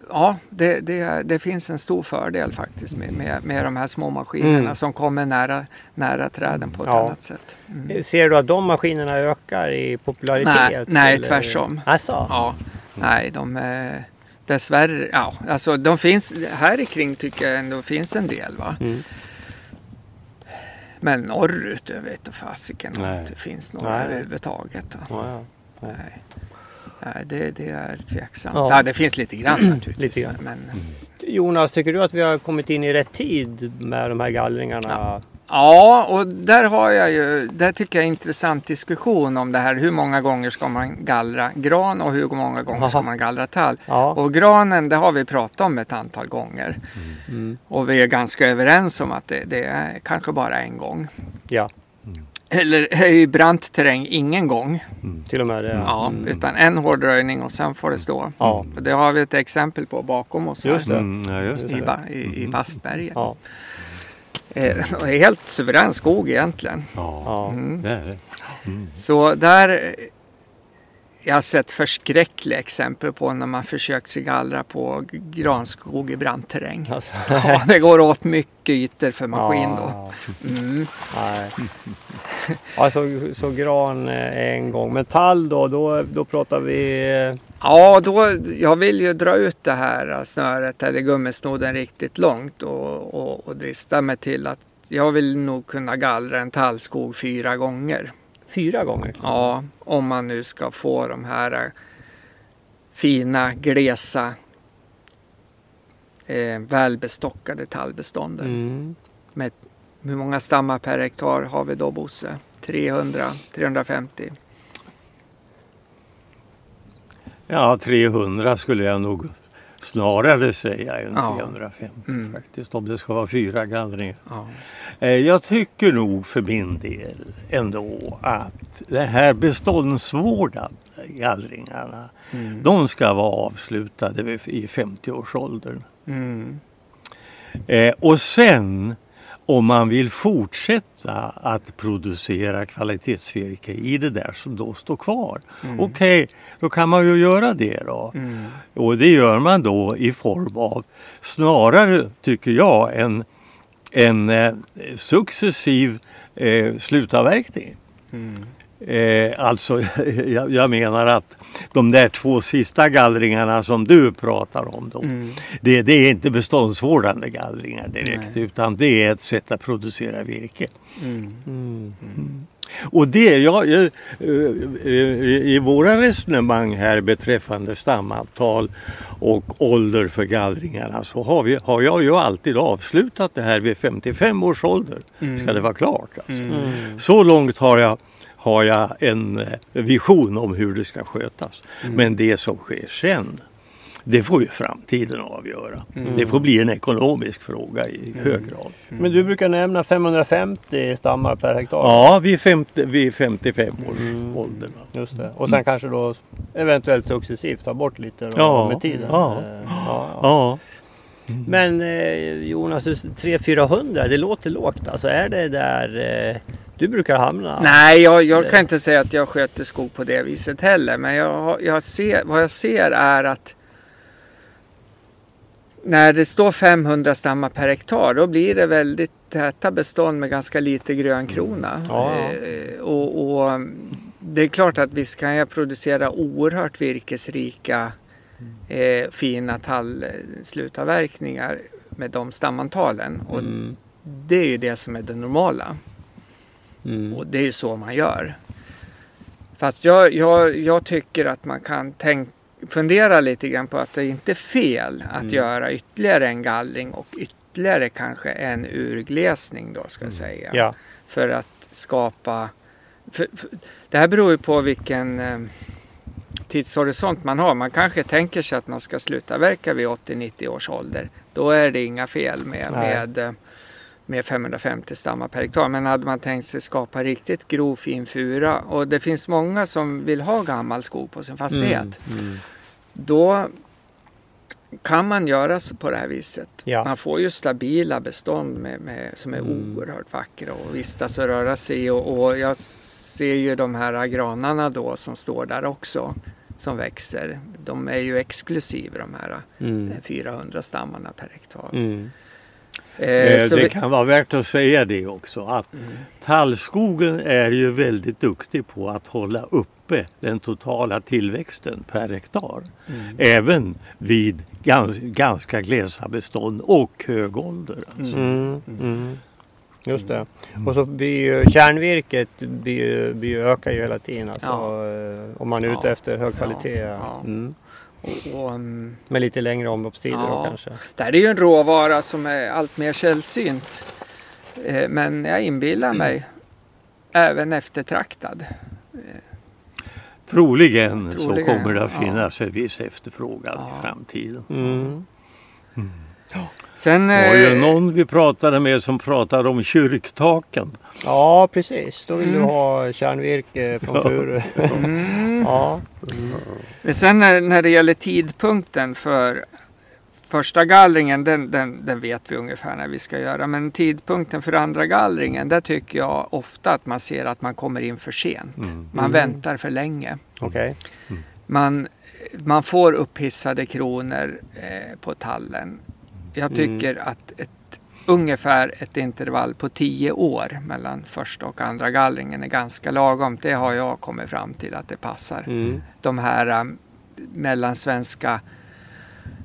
ja, det, det, det finns en stor fördel faktiskt med, med, med de här små maskinerna Mm. som kommer nära, nära träden på ett Ja. annat sätt. Mm. Ser du att de maskinerna ökar i popularitet? Nej, nej, eller? Alltså? Ja, nej, de eh, dessvärre, ja, alltså de finns här kring tycker jag ändå finns en del va. Mm. Men norrut, jag vet inte fasiken om det finns några Nej. överhuvudtaget. Va? Ja, ja. Nej. Nej, det, det är tveksamt. Ja. Ja. det finns lite grann naturligtvis. Lite grann. Men, Jonas, tycker du att vi har kommit in i rätt tid med de här gallringarna? Ja. ja, och där har jag ju, där tycker jag är intressant diskussion om det här. Hur många gånger ska man gallra gran och hur många gånger ska man gallra tall? Ja. Och granen, det har vi pratat om ett antal gånger. Mm. Och vi är ganska överens om att det, det är kanske bara en gång. ja, Eller i brant terräng ingen gång. till och med det. Ja, Mm. utan en hård röjning och sen får det stå. Ja. Och det har vi ett exempel på bakom oss här. Just det. Mm, ja, just I, det. ba, i, i Bastberget. Ja. Eh, helt suverän skog egentligen. Ja, Ja. Mm. det är det. Mm. Så där jag har sett förskräckliga exempel på när man försökt sig gallra på granskog i brant terräng. Alltså. Ja, det går åt mycket ytor för maskin då. Ja. Mm. Nej. Alltså så gran eh, en gång. Men tall då, då, då pratar vi... eh, Ja, då, jag vill ju dra ut det här snöret eller gummisnoden riktigt långt och, och, och drista mig till att jag vill nog kunna gallra en tallskog fyra gånger. Fyra gånger? Ja, om man nu ska få de här eh, fina, glesa, eh, välbestockade tallbestånden. Mm. Hur många stammar per hektar har vi då Bosse? 300, 350? Ja, 300 skulle jag nog snarare säga än Ja. 350 Mm. faktiskt. Om det ska vara fyra gallringar. Ja. Eh, Jag tycker nog för min del ändå att de här beståndsvårdande gallringarna Mm. de ska vara avslutade i 50-årsåldern. Mm. Eh, och sen om man vill fortsätta att producera kvalitetsvirke i det där som då står kvar. Okej, då kan man ju göra det då. Mm. Och det gör man då i form av snarare, tycker jag, en, en eh, successiv eh, slutavverkning. Mm. Eh, alltså, jag, jag menar att de där två sista gallringarna som du pratar om, då, Mm. det, det är inte beståndsvårdande gallringar direkt Nej. utan det är ett sätt att producera virke. Mm. Mm. Och det, jag, jag, eh, eh, i våra resonemang här beträffande stamantal och ålder för gallringarna så har, vi, har jag ju alltid avslutat det här vid 55 års ålder. Ska det vara klart. Alltså. Mm. Så långt har jag, har jag en eh, vision om hur det ska skötas. Men det som sker sen det får ju framtiden avgöra. Det får bli en ekonomisk fråga i hög grad. Men du brukar nämna 550 stammar per hektar. Ja, vid, 50, vid 55 års Mm. ålder. Just det. Och sen kanske då eventuellt successivt ta bort lite då, Ja, med tiden. ja. Eh, ja, ja. Ja, Men eh, Jonas, 300-400 det låter lågt. Alltså är det där eh, du brukar hamna? Nej, jag, jag kan inte säga att jag sköter skog på det viset heller. Men jag, jag ser, vad jag ser är att när det står 500 stammar per hektar då blir det väldigt täta bestånd med ganska lite grönkrona. Ja. Eh, och, och det är klart att visst kan jag producera oerhört virkesrika eh, fina tallslutavverkningar med de stamantalen. Och Mm. det är ju det som är det normala. Mm. Och det är ju så man gör. Fast jag, jag, jag tycker att man kan tänk, fundera lite grann på att det inte är fel att Mm. göra ytterligare en gallring och yt, ytterligare kanske en urglesning då ska jag säga. Ja. För att skapa... För, för, det här beror ju på vilken eh, tidshorisont man har. Man kanske tänker sig att man ska sluta verka vid 80-90 års ålder. Då är det inga fel med, Nej. med, eh, med 550 stammar per hektar. Men hade man tänkt sig skapa riktigt grov fin fura och det finns många som vill ha gammal skog på sin fastighet. Mm. Mm. Då kan man göra så på det här viset. Ja. Man får ju stabila bestånd med, med, som är Mm. oerhört vackra och vistas och röra sig. Och, och jag ser ju de här granarna då som står där också som växer. De är ju exklusiva de här Mm. eh, 400 stammarna per hektar. Mm. Eh, Eh, det vi- kan vara värt att säga det också att Mm. tallskogen är ju väldigt duktig på att hålla uppe den totala tillväxten per hektar. Mm. Även vid gans, ganska glesa bestånd och hög ålder. Alltså. Mm. Mm. Just det. Och så blir ju kärnvirket blir blir ökar ju hela tiden. Alltså, Ja. eh, Om man är ute Ja. efter hög Ja. kvalitet. Ja. Mm. Och, och, mm, Med lite längre omloppstider då Ja. kanske. Det här är ju en råvara som är allt mer sällsynt. Eh, Men jag inbillar mig även eftertraktad. Troligen, Troligen, så kommer det att ja. finnas en viss efterfrågan Ja. i framtiden. Mm. Sen, Det var ju eh, någon vi pratade med som pratade om kyrktaken. Ja precis, då vill du Mm. ha kärnvirke från furu. mm, ja. men sen när, när det gäller tidpunkten för första gallringen, den, den, den vet vi ungefär när vi ska göra. Men tidpunkten för andra gallringen, där tycker jag ofta att man ser att man kommer in för sent. Mm. Man Mm. väntar för länge. Okej. Man, man får upphissade kronor eh, på tallen. Jag Mm. tycker att ett, ungefär ett intervall på 10 år mellan första och andra gallringen är ganska lagom. Det har jag kommit fram till att det passar. Mm. De här um, mellansvenska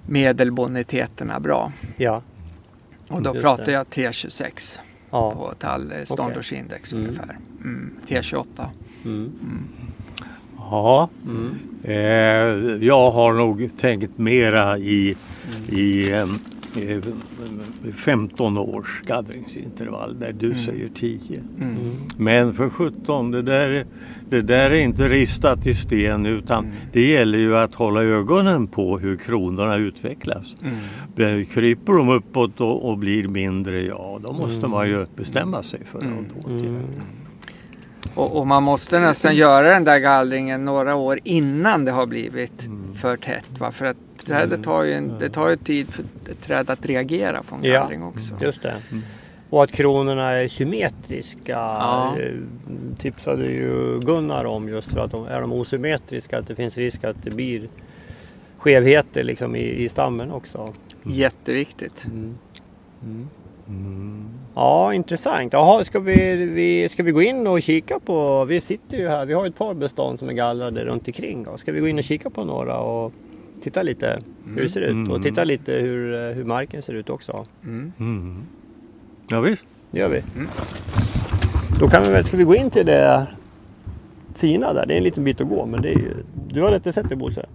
medelboniteterna bra. Ja. Och då Just pratar det. jag T26 Ja. på tall eh, ståndårsindex Mm. ungefär. Mm, T28. Mm. Ja, Mm. eh, jag har nog tänkt mera i, i eh, eh, 15 års gallringsintervall där du Mm. säger 10. Mm. Mm. Men för 17, det där, det där är inte ristat i sten utan Mm. det gäller ju att hålla ögonen på hur kronorna utvecklas. Mm. Kryper de uppåt och, och blir mindre, ja då måste Mm. man ju bestämma sig för Mm. något åtgärd. Mm. Och, och man måste nästan göra den där gallringen några år innan det har blivit Mm. för tätt. Va? För att trädet tar ju, en, det tar ju tid för ett träd att reagera på en Ja. gallring också. Just det. Mm. Och att kronorna är symmetriska Ja. eh, tipsade ju Gunnar om just för att de, är de osymmetriska att det finns risk att det blir skevheter liksom i, i stammen också. Jätteviktigt. Mm. Mm. Mm. Ja, intressant. Jaha, ska vi, vi, ska vi gå in och kika på, vi sitter ju här, vi har ett par bestånd som är gallrade runt omkring. Då. Ska vi gå in och kika på några och titta lite hur det ser ut och Mm. titta lite hur, hur marken ser ut också. Mm. Mm. Ja, visst. Det gör vi. Mm. Då kan vi väl, ska vi gå in till det fina där? Det är en liten bit att gå men det är ju, du har inte sett det Bosse?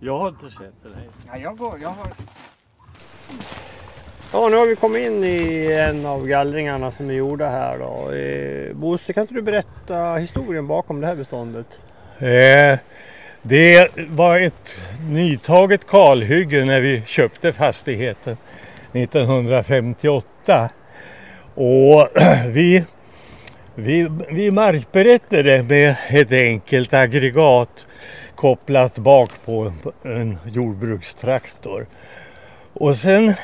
Jag har inte sett det. Nej. Ja, jag, går, jag har... Ja, nu har vi kommit in i en av gallringarna som är gjorda här då. Eh, Bosse, kan inte du berätta historien bakom det här beståndet? Eh, det var ett nytaget kalhygge när vi köpte fastigheten 1958. Och vi, vi, vi markberättade med ett enkelt aggregat kopplat bak på en jordbrukstraktor. Och sen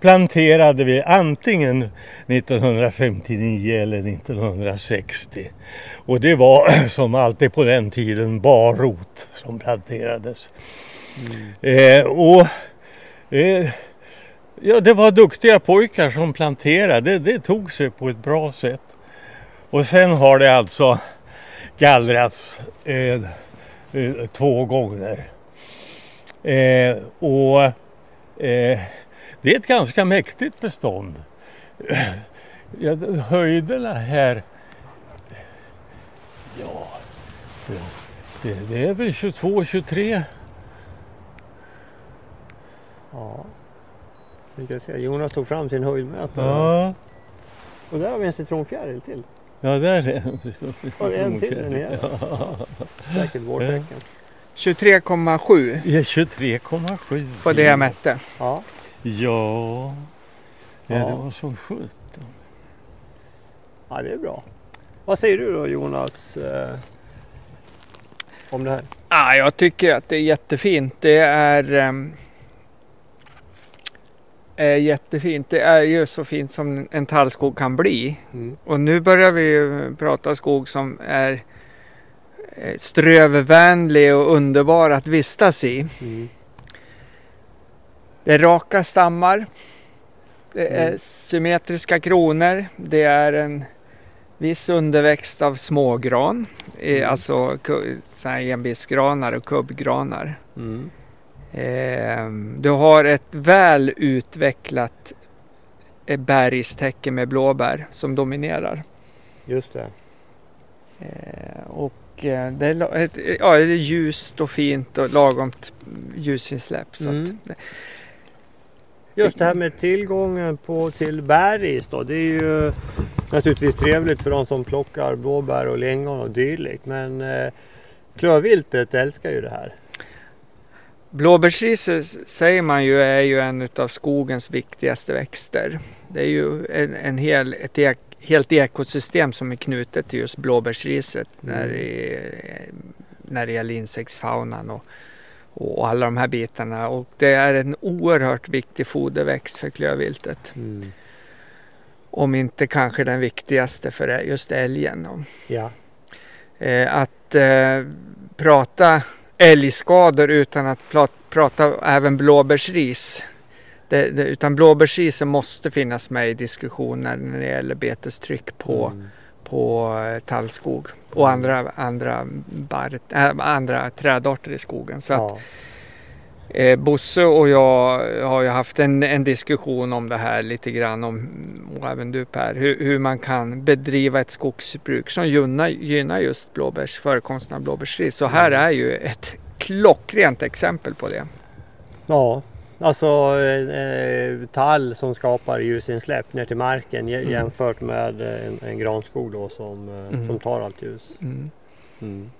planterade vi antingen 1959 eller 1960. Och det var som alltid på den tiden barrot som planterades. Eh, och eh, ja, det var duktiga pojkar som planterade. Det, det tog sig på ett bra sätt. Och sen har det alltså gallrats eh, eh, två gånger. Eh, och eh, det är ett ganska mäktigt bestånd. Ja, höjderna här Ja, det, det, det är väl 22, 23. Ja. Tänkte jag säga. Jonas tog fram sin höjdmätare. Ja, Och där har vi en citronfjäril till. ja där är en. Står Och en till där citronfjäril. nere. Ja. Säkert vårtecken. 23,7 Ja, 23,7. på det jag mätte. Ja. Ja, ja, det var som sjutton. ja, det är bra. Vad säger du då Jonas? Eh, om det här? Ah, jag tycker att det är jättefint. Det är, är jättefint. Det är ju så fint som en tallskog kan bli. Mm. Och nu börjar vi ju prata skog som är eh, strövvänlig och underbar att vistas i. Mm. Det är raka stammar. Det är Mm. symmetriska kronor. Det är en viss underväxt av smågran. eh, Mm. Alltså enbitsgranar och kubbgranar. Mm. Ehm, Du har ett väl utvecklat eh, bergstäcke med blåbär som dominerar. Just det. Eh, Och eh, det är, ett, ja, det är ljust och fint och lagomt ljusinsläpp. Så Mm. att, Just det här med tillgången på, till bäris då. Det är ju naturligtvis trevligt för de som plockar blåbär och lingon och dylikt. Men eh, klövviltet älskar ju det här. Blåbärsris s- säger man ju är ju en av skogens viktigaste växter. Det är ju en, en hel, ett ek, helt ekosystem som är knutet till just blåbärsriset när, Mm. det, när det gäller insektsfaunan och, och alla de här bitarna. Och det är en oerhört viktig foderväxt för klövviltet. Om inte kanske den viktigaste för just älgen. Ja. Eh, att eh, prata älgskador utan att prata även blåbärsris. Det, det, utan blåbärsrisen måste finnas med i diskussioner när det gäller betestryck på, Mm. På eh, tallskog och andra, andra, bar, äh, andra trädarter i skogen. Så att, Ja. Eh, Bosse och jag har ju haft en, en diskussion om det här lite grann om, och även du Per, hur, hur man kan bedriva ett skogsbruk som gynnar, gynnar just blåbärs, förekomsten av blåbärsris. Så här är ju ett klockrent exempel på det. ja. Alltså eh, tall som skapar ljusinsläpp ner till marken Mm. jämfört med eh, en, en granskog då som, eh, Mm. som tar allt ljus. Mm. Mm.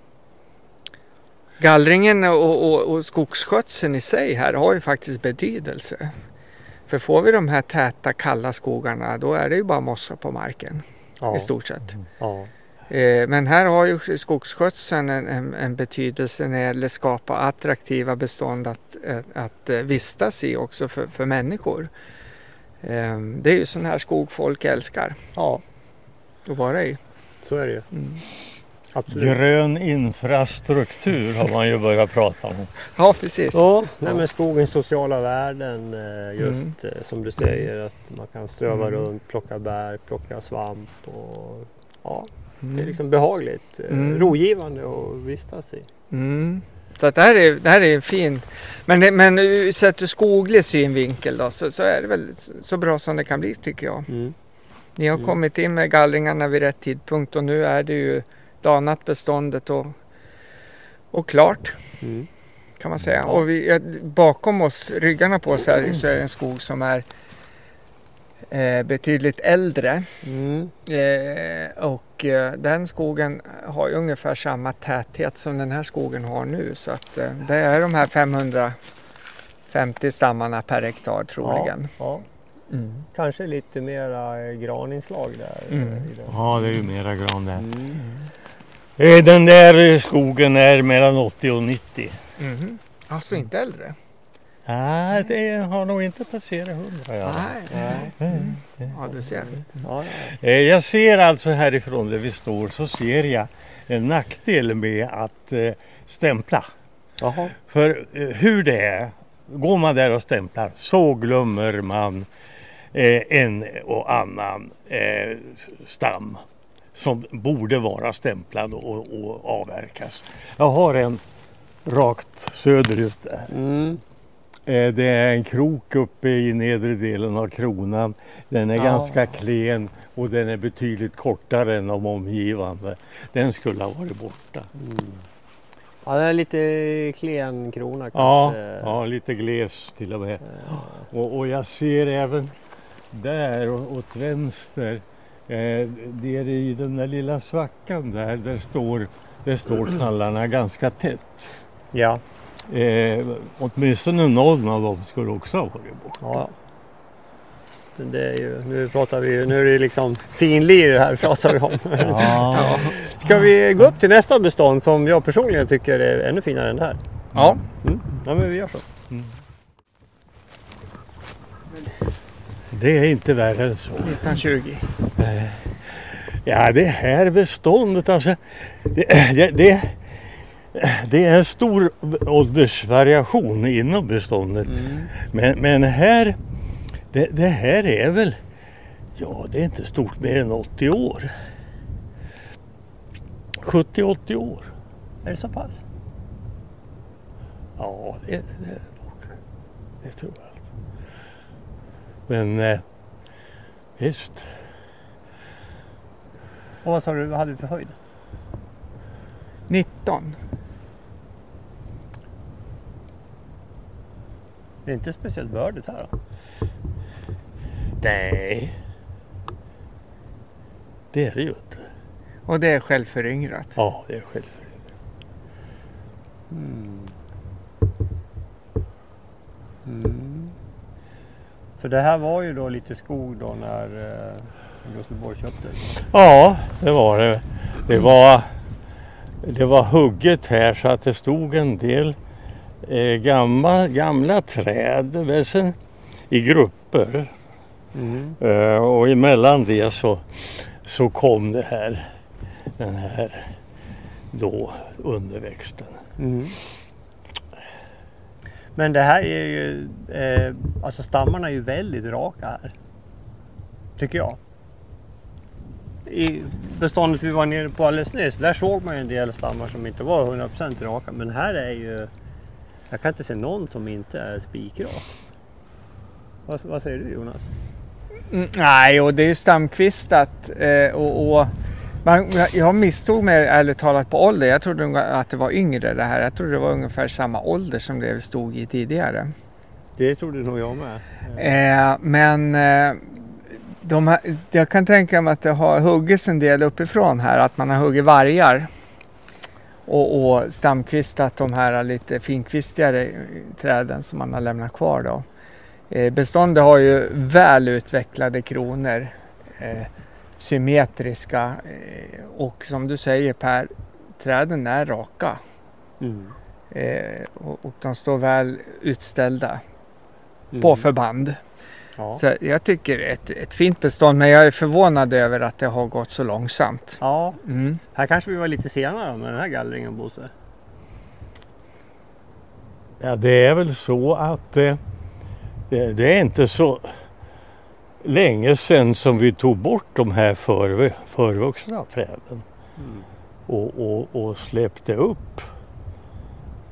Gallringen och, och, och skogsskötseln i sig här har ju faktiskt betydelse. För får vi de här täta kalla skogarna då är det ju bara mossa på marken Ja. i stort sett. Ja. Eh, Men här har ju skogsskötseln en, en, en betydelse när det gäller att skapa attraktiva bestånd att, att, att eh, vistas i också för, för människor. Eh, Det är ju sån här skog folk älskar ja, att vara i. så är det ju. Mm. Absolut. Grön infrastruktur har man ju börjat prata om. Ja, precis. Ja, nej, men skogens sociala värden eh, just Mm. eh, som du säger att man kan ströva Mm. runt, plocka bär, plocka svamp och ja, det är Mm. liksom behagligt, eh, Mm. rogivande att vistas i. Mm. Så att det här är, det här är fint. Men, men ur- sett ur skoglig synvinkel då, så, så är det väl så bra som det kan bli tycker jag. Mm. Ni har Mm. kommit in med gallringarna vid rätt tidpunkt och nu är det ju danat beståndet och, och klart Mm. kan man säga. Och vi, eh, bakom oss, ryggarna på oss här, så är det en skog som är eh, betydligt äldre. Mm. Eh, och eh, den skogen har ju ungefär samma täthet som den här skogen har nu. Så att eh, det är de här 550 stammarna per hektar troligen. Ja, Mm. kanske lite mera eh, graninslag där. eh, Mm. den. Ja, det är ju mera gran där. Mm. Eh, Den där skogen är mellan 80 och 90. Mhm. Alltså inte äldre? Nej, det har nog inte passerat 100. Ja. Nej. Mm. Ja, du ser. Ja, ja. Eh, Jag ser alltså härifrån där vi står så ser jag en nackdel med att eh, stämpla. Jaha. För eh, hur det är, går man där och stämplar så glömmer man en och annan stam som borde vara stämplad och, och avverkas. Jag har en rakt söderut där. Mm. Eh, Det är en krok uppe i nedre delen av kronan. Den är Ja. ganska klen och den är betydligt kortare än de omgivande. Den skulle ha varit borta. Mm. Ja, det är lite klen krona Ja, kanske. ja, lite gles till och med. Och, och jag ser även där åt vänster, eh, i den där lilla svackan där, där står, där står tallarna ganska tätt. Ja. Eh, åtminstone någon av dem skulle också ha varit bort. ja. Men det är ju, nu pratar vi ju, nu är det liksom finlir här pratar vi om. Ja. Ska vi gå upp till nästa bestånd som jag personligen tycker är ännu finare än det här? Ja, Mm. Ja men vi gör så. Det är inte värre än så. 1920. Ja, det här beståndet alltså. Det, det, det, det är en stor åldersvariation inom beståndet. Men, men här, det, det här är väl, ja det är inte stort mer än 80 år. 70-80 år. Är det så pass? Ja, det, det är det nog. Det tror jag. Alltså. Men eh, visst. Och vad sa du, vad hade du för höjd? 19. Det är inte speciellt bördigt här då? Nej. Det är det ju inte. Och det är självföryngrat. Ja, det är självföryngrat. Mm. För det här var ju då lite skog då när eh, Gustavsborg köpte. Ja, det var det. Det var, det var hugget här så att det stod en del eh, gamla, gamla träd men sen, i grupper. Mm. Eh, och emellan det så, så kom det här, den här då underväxten. Mm. Men det här är ju, eh, alltså stammarna är ju väldigt raka här. Tycker jag. I beståndet vi var nere på alldeles nyss, där såg man ju en del stammar som inte var 100% raka. Men här är ju, jag kan inte se någon som inte är spikrak. Vad, vad säger du Jonas? Mm, nej, och det är ju stamkvistat. Eh, och, och man, jag misstog mig ärligt talat på ålder. Jag trodde att det var yngre det här. Jag trodde det var ungefär samma ålder som det vi stod i tidigare. Det trodde nog jag med. Eh, men eh, de här, jag kan tänka mig att det har huggits en del uppifrån här. Att man har huggit vargar. Och, och stamkvistat de här lite finkvistigare träden som man har lämnat kvar då. Eh, beståndet har ju väl utvecklade kronor. Eh, symmetriska eh, och som du säger Per, träden är raka. Mm. Eh, och, och de står väl utställda Mm. på förband. Ja. Så jag tycker ett, ett fint bestånd men jag är förvånad över att det har gått så långsamt. ja, Mm. här kanske vi var lite senare med den här gallringen Bosse. Ja, det är väl så att eh, det, det är inte så länge sedan som vi tog bort de här för, förvuxna träden Mm. och, och, och släppte upp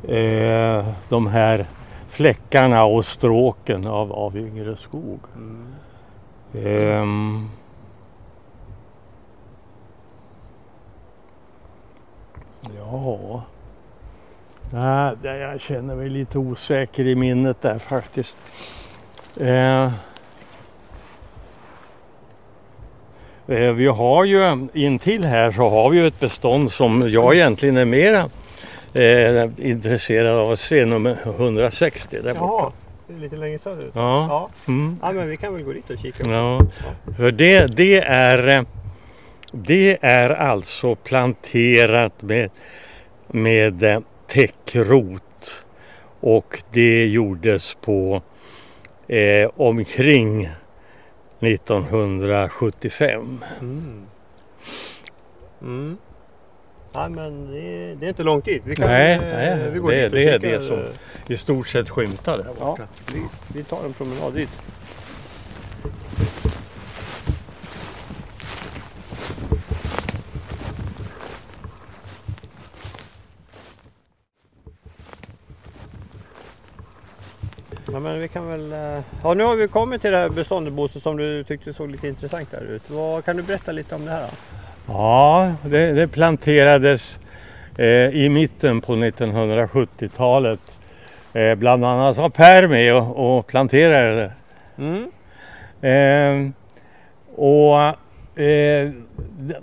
eh, de här fläckarna och stråken av, av yngre skog. Mm. Ehm. Ja. Nej, jag känner mig lite osäker i minnet där faktiskt. Eh, Vi har ju intill här så har vi ju ett bestånd som jag egentligen är mera eh, intresserad av att se, nummer 160 där borta. Jaha, lite längre söderut. Ja. Ja. Mm. ja, men vi kan väl gå dit och kika. Ja, för det, det, är, det är alltså planterat med, med eh, täckrot och det gjordes på eh, omkring 1975. Mm. Mm. Ja, men det är, det är inte långt dit. Vi kan, Nej, eh, nej, vi går det- dit och det är det som- I stort sett skymtar där Ja, borta. vi, vi tar en promenad dit. Ja, men vi kan väl... eh, Ja, nu har vi kommit till det här beståndet Bosse som du tyckte såg lite intressant där ut. Vad, kan du berätta lite om det här? Då? Ja, det, det planterades eh, i mitten på 1970-talet. Eh, bland annat var Per med och, och planterade det. Mm. Eh, och eh,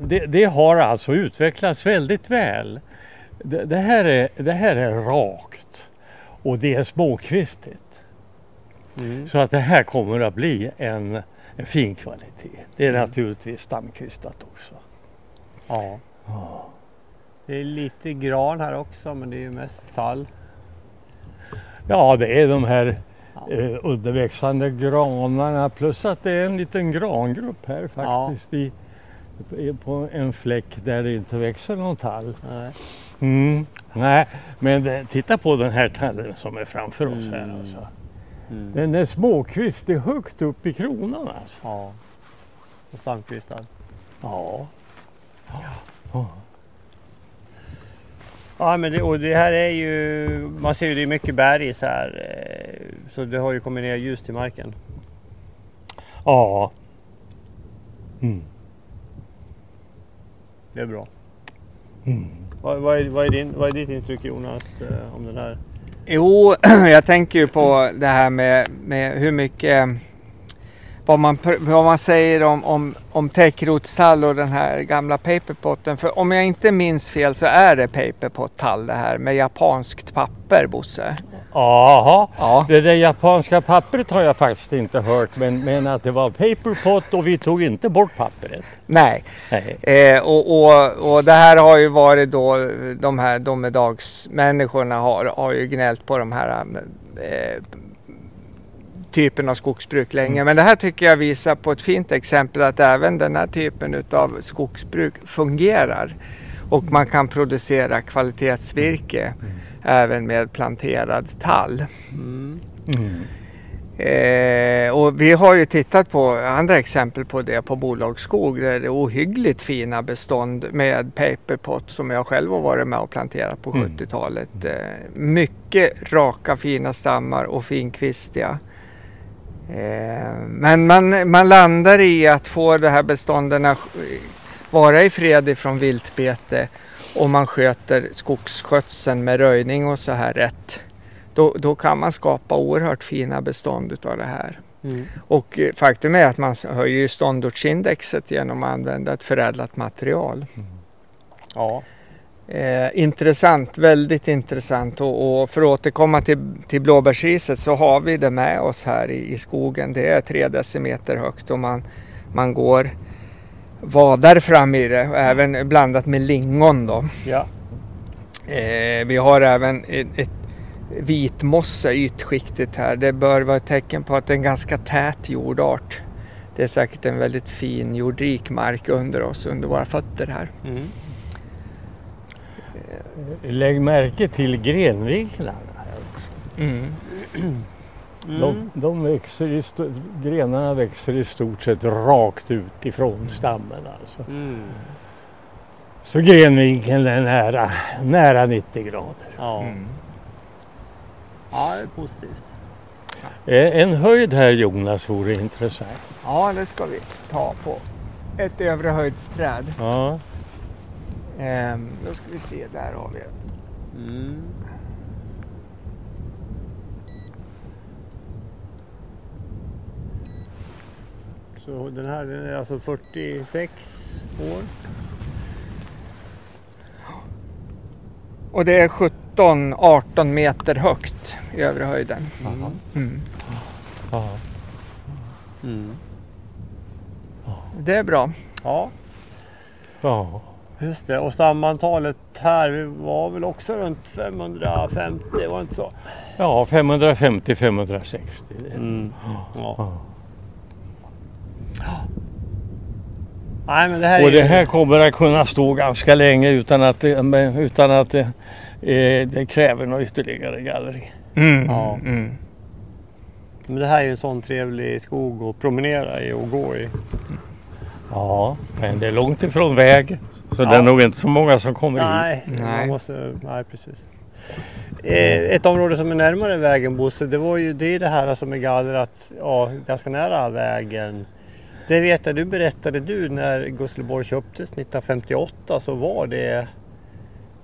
det, det har alltså utvecklats väldigt väl. Det, det, här är, det här är rakt och det är småkvistigt. Mm. Så att det här kommer att bli en, en fin kvalitet. Det är Mm. naturligtvis stamkvistat också. Ja. Det är lite gran här också men det är ju mest tall. Ja, det är de här Ja. eh, uddeväxande granarna plus att det är en liten grangrupp här faktiskt i, i, på en fläck där det inte växer någon tall. Nej. Mm. Nej, men titta på den här tallen som är framför oss här Mm. alltså. Mm. Den är småkvistig högt upp i kronan alltså. Ja. Och stamkvistar. Ja. Ja men det, och det här är ju, man ser ju det är mycket bergis här. eh, Så det har ju kommit ner ljus till marken. Ja. Mm. Det är bra. Mm. Vad, vad, är, vad, är, din, vad är ditt intryck Jonas eh, om den här? Jo, jag tänker ju på det här med, med hur mycket vad man, vad man säger om, om, om täckrotstall och den här gamla paperpotten. För om jag inte minns fel så är det paperpot-tall det här med japanskt papper, Bosse. Jaha. Ja. Det där japanska pappret har jag faktiskt inte hört men, men att det var paperpot och vi tog inte bort pappret. Nej, Nej. eh, och, och, och det här har ju varit då de här domedagsmänniskorna har, har ju gnällt på de här eh, typen av skogsbruk länge. Men det här tycker jag visar på ett fint exempel att även den här typen av skogsbruk fungerar. Och man kan producera kvalitetsvirke även med planterad tall. Mm. Mm. Eh, och vi har ju tittat på andra exempel på det på bolagsskog där det är ohyggligt fina bestånd med paperpot som jag själv har varit med och planterat på Mm. 70-talet. Eh, mycket raka fina stammar och finkvistiga. Eh, men man, man landar i att få de här bestånden vara i fred ifrån viltbete och man sköter skogsskötseln med röjning och så här rätt. Då, då kan man skapa oerhört fina bestånd utav det här. Mm. Och eh, faktum är att man höjer ståndortsindexet genom att använda ett förädlat material. Ja. Eh, intressant, väldigt intressant och, och för att återkomma till, till blåbärsriset så har vi det med oss här i, i skogen. Det är tre decimeter högt och man, man går vadar fram i det, även blandat med lingon då. ja. Eh, vi har även ett, ett vitmossa ytskiktet här. Det bör vara ett tecken på att det är en ganska tät jordart. Det är säkert en väldigt fin jordrik mark under oss, under våra fötter här. Mm. Lägg märke till grenvinklarna. Mm. De, de växer i grenarna växer i stort sett rakt ut ifrån stammen. Alltså. Mm. Så grenvinkeln är nära, nära 90 grader. Ja. Mm. ja, det är positivt. Eh, En höjd här Jonas vore intressant. Ja, det ska vi ta på ett övre höjdsträd. Ja. Ehm, då ska vi se, där har vi Mm. Så den här den är alltså 46 år. Och det är 17-18 meter högt i övre höjden. Mm. Mm. Mm. Det är bra. Ja, ja. Just det. Och stamantalet här var väl också runt 550, var det inte så? ja 550-560. Mm. Ja. Ja. Nej, men det här Och det ju- här kommer att kunna stå ganska länge utan att det, men- utan att det, eh, det kräver något ytterligare gallring. Mm. Ja. Mm. Men det här är ju en sån trevlig skog att promenera i och gå i. Ja, men det är långt ifrån väg. Så Ja. det är nog inte så många som kommer. Nej, Nej. Man måste, nej precis. Eh, ett område som är närmare vägen Bosse, det var ju det, är det här som är gallrat ja, ganska nära vägen. Det vet jag, du berättade du när Gusleborg köptes 1958 så var det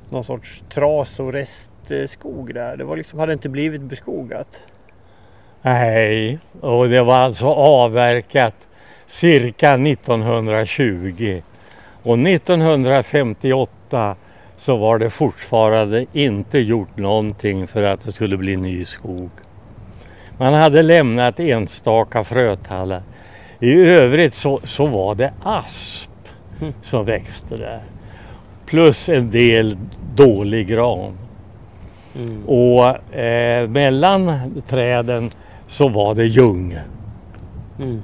någon sorts tras och restskog där. Det var liksom, hade inte blivit beskogat. Nej, och det var alltså avverkat cirka 1920. Och 1958 så var det fortfarande inte gjort någonting för att det skulle bli ny skog. Man hade lämnat enstaka frötallar. I övrigt så, så var det asp som växte där. Plus en del dålig gran. Mm. Och eh, mellan träden så var det ljung. Mm.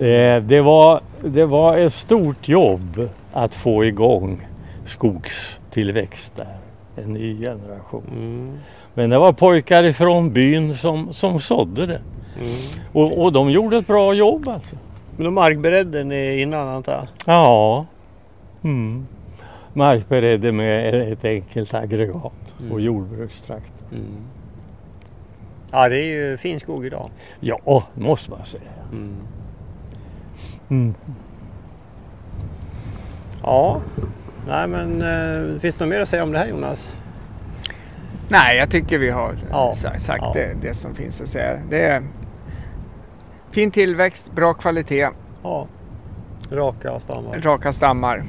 Eh, det, var, det var ett stort jobb att få igång skogstillväxt där. En ny generation. Mm. Men det var pojkar ifrån byn som, som sådde det. Mm. Och, och de gjorde ett bra jobb alltså. Men de markberedde ni innan antar jag? Ja. Mm. Markberedde med ett enkelt aggregat Mm. och jordbrukstrakt. Mm. Ja det är ju fin skog idag. Ja, måste man säga. Mm. Ja, nej men eh, finns det något mer att säga om det här Jonas? Nej, jag tycker vi har Ja. sa- sagt Ja. det, det som finns att säga. Det är fin tillväxt, bra kvalitet, Ja, raka stammar. raka stammar.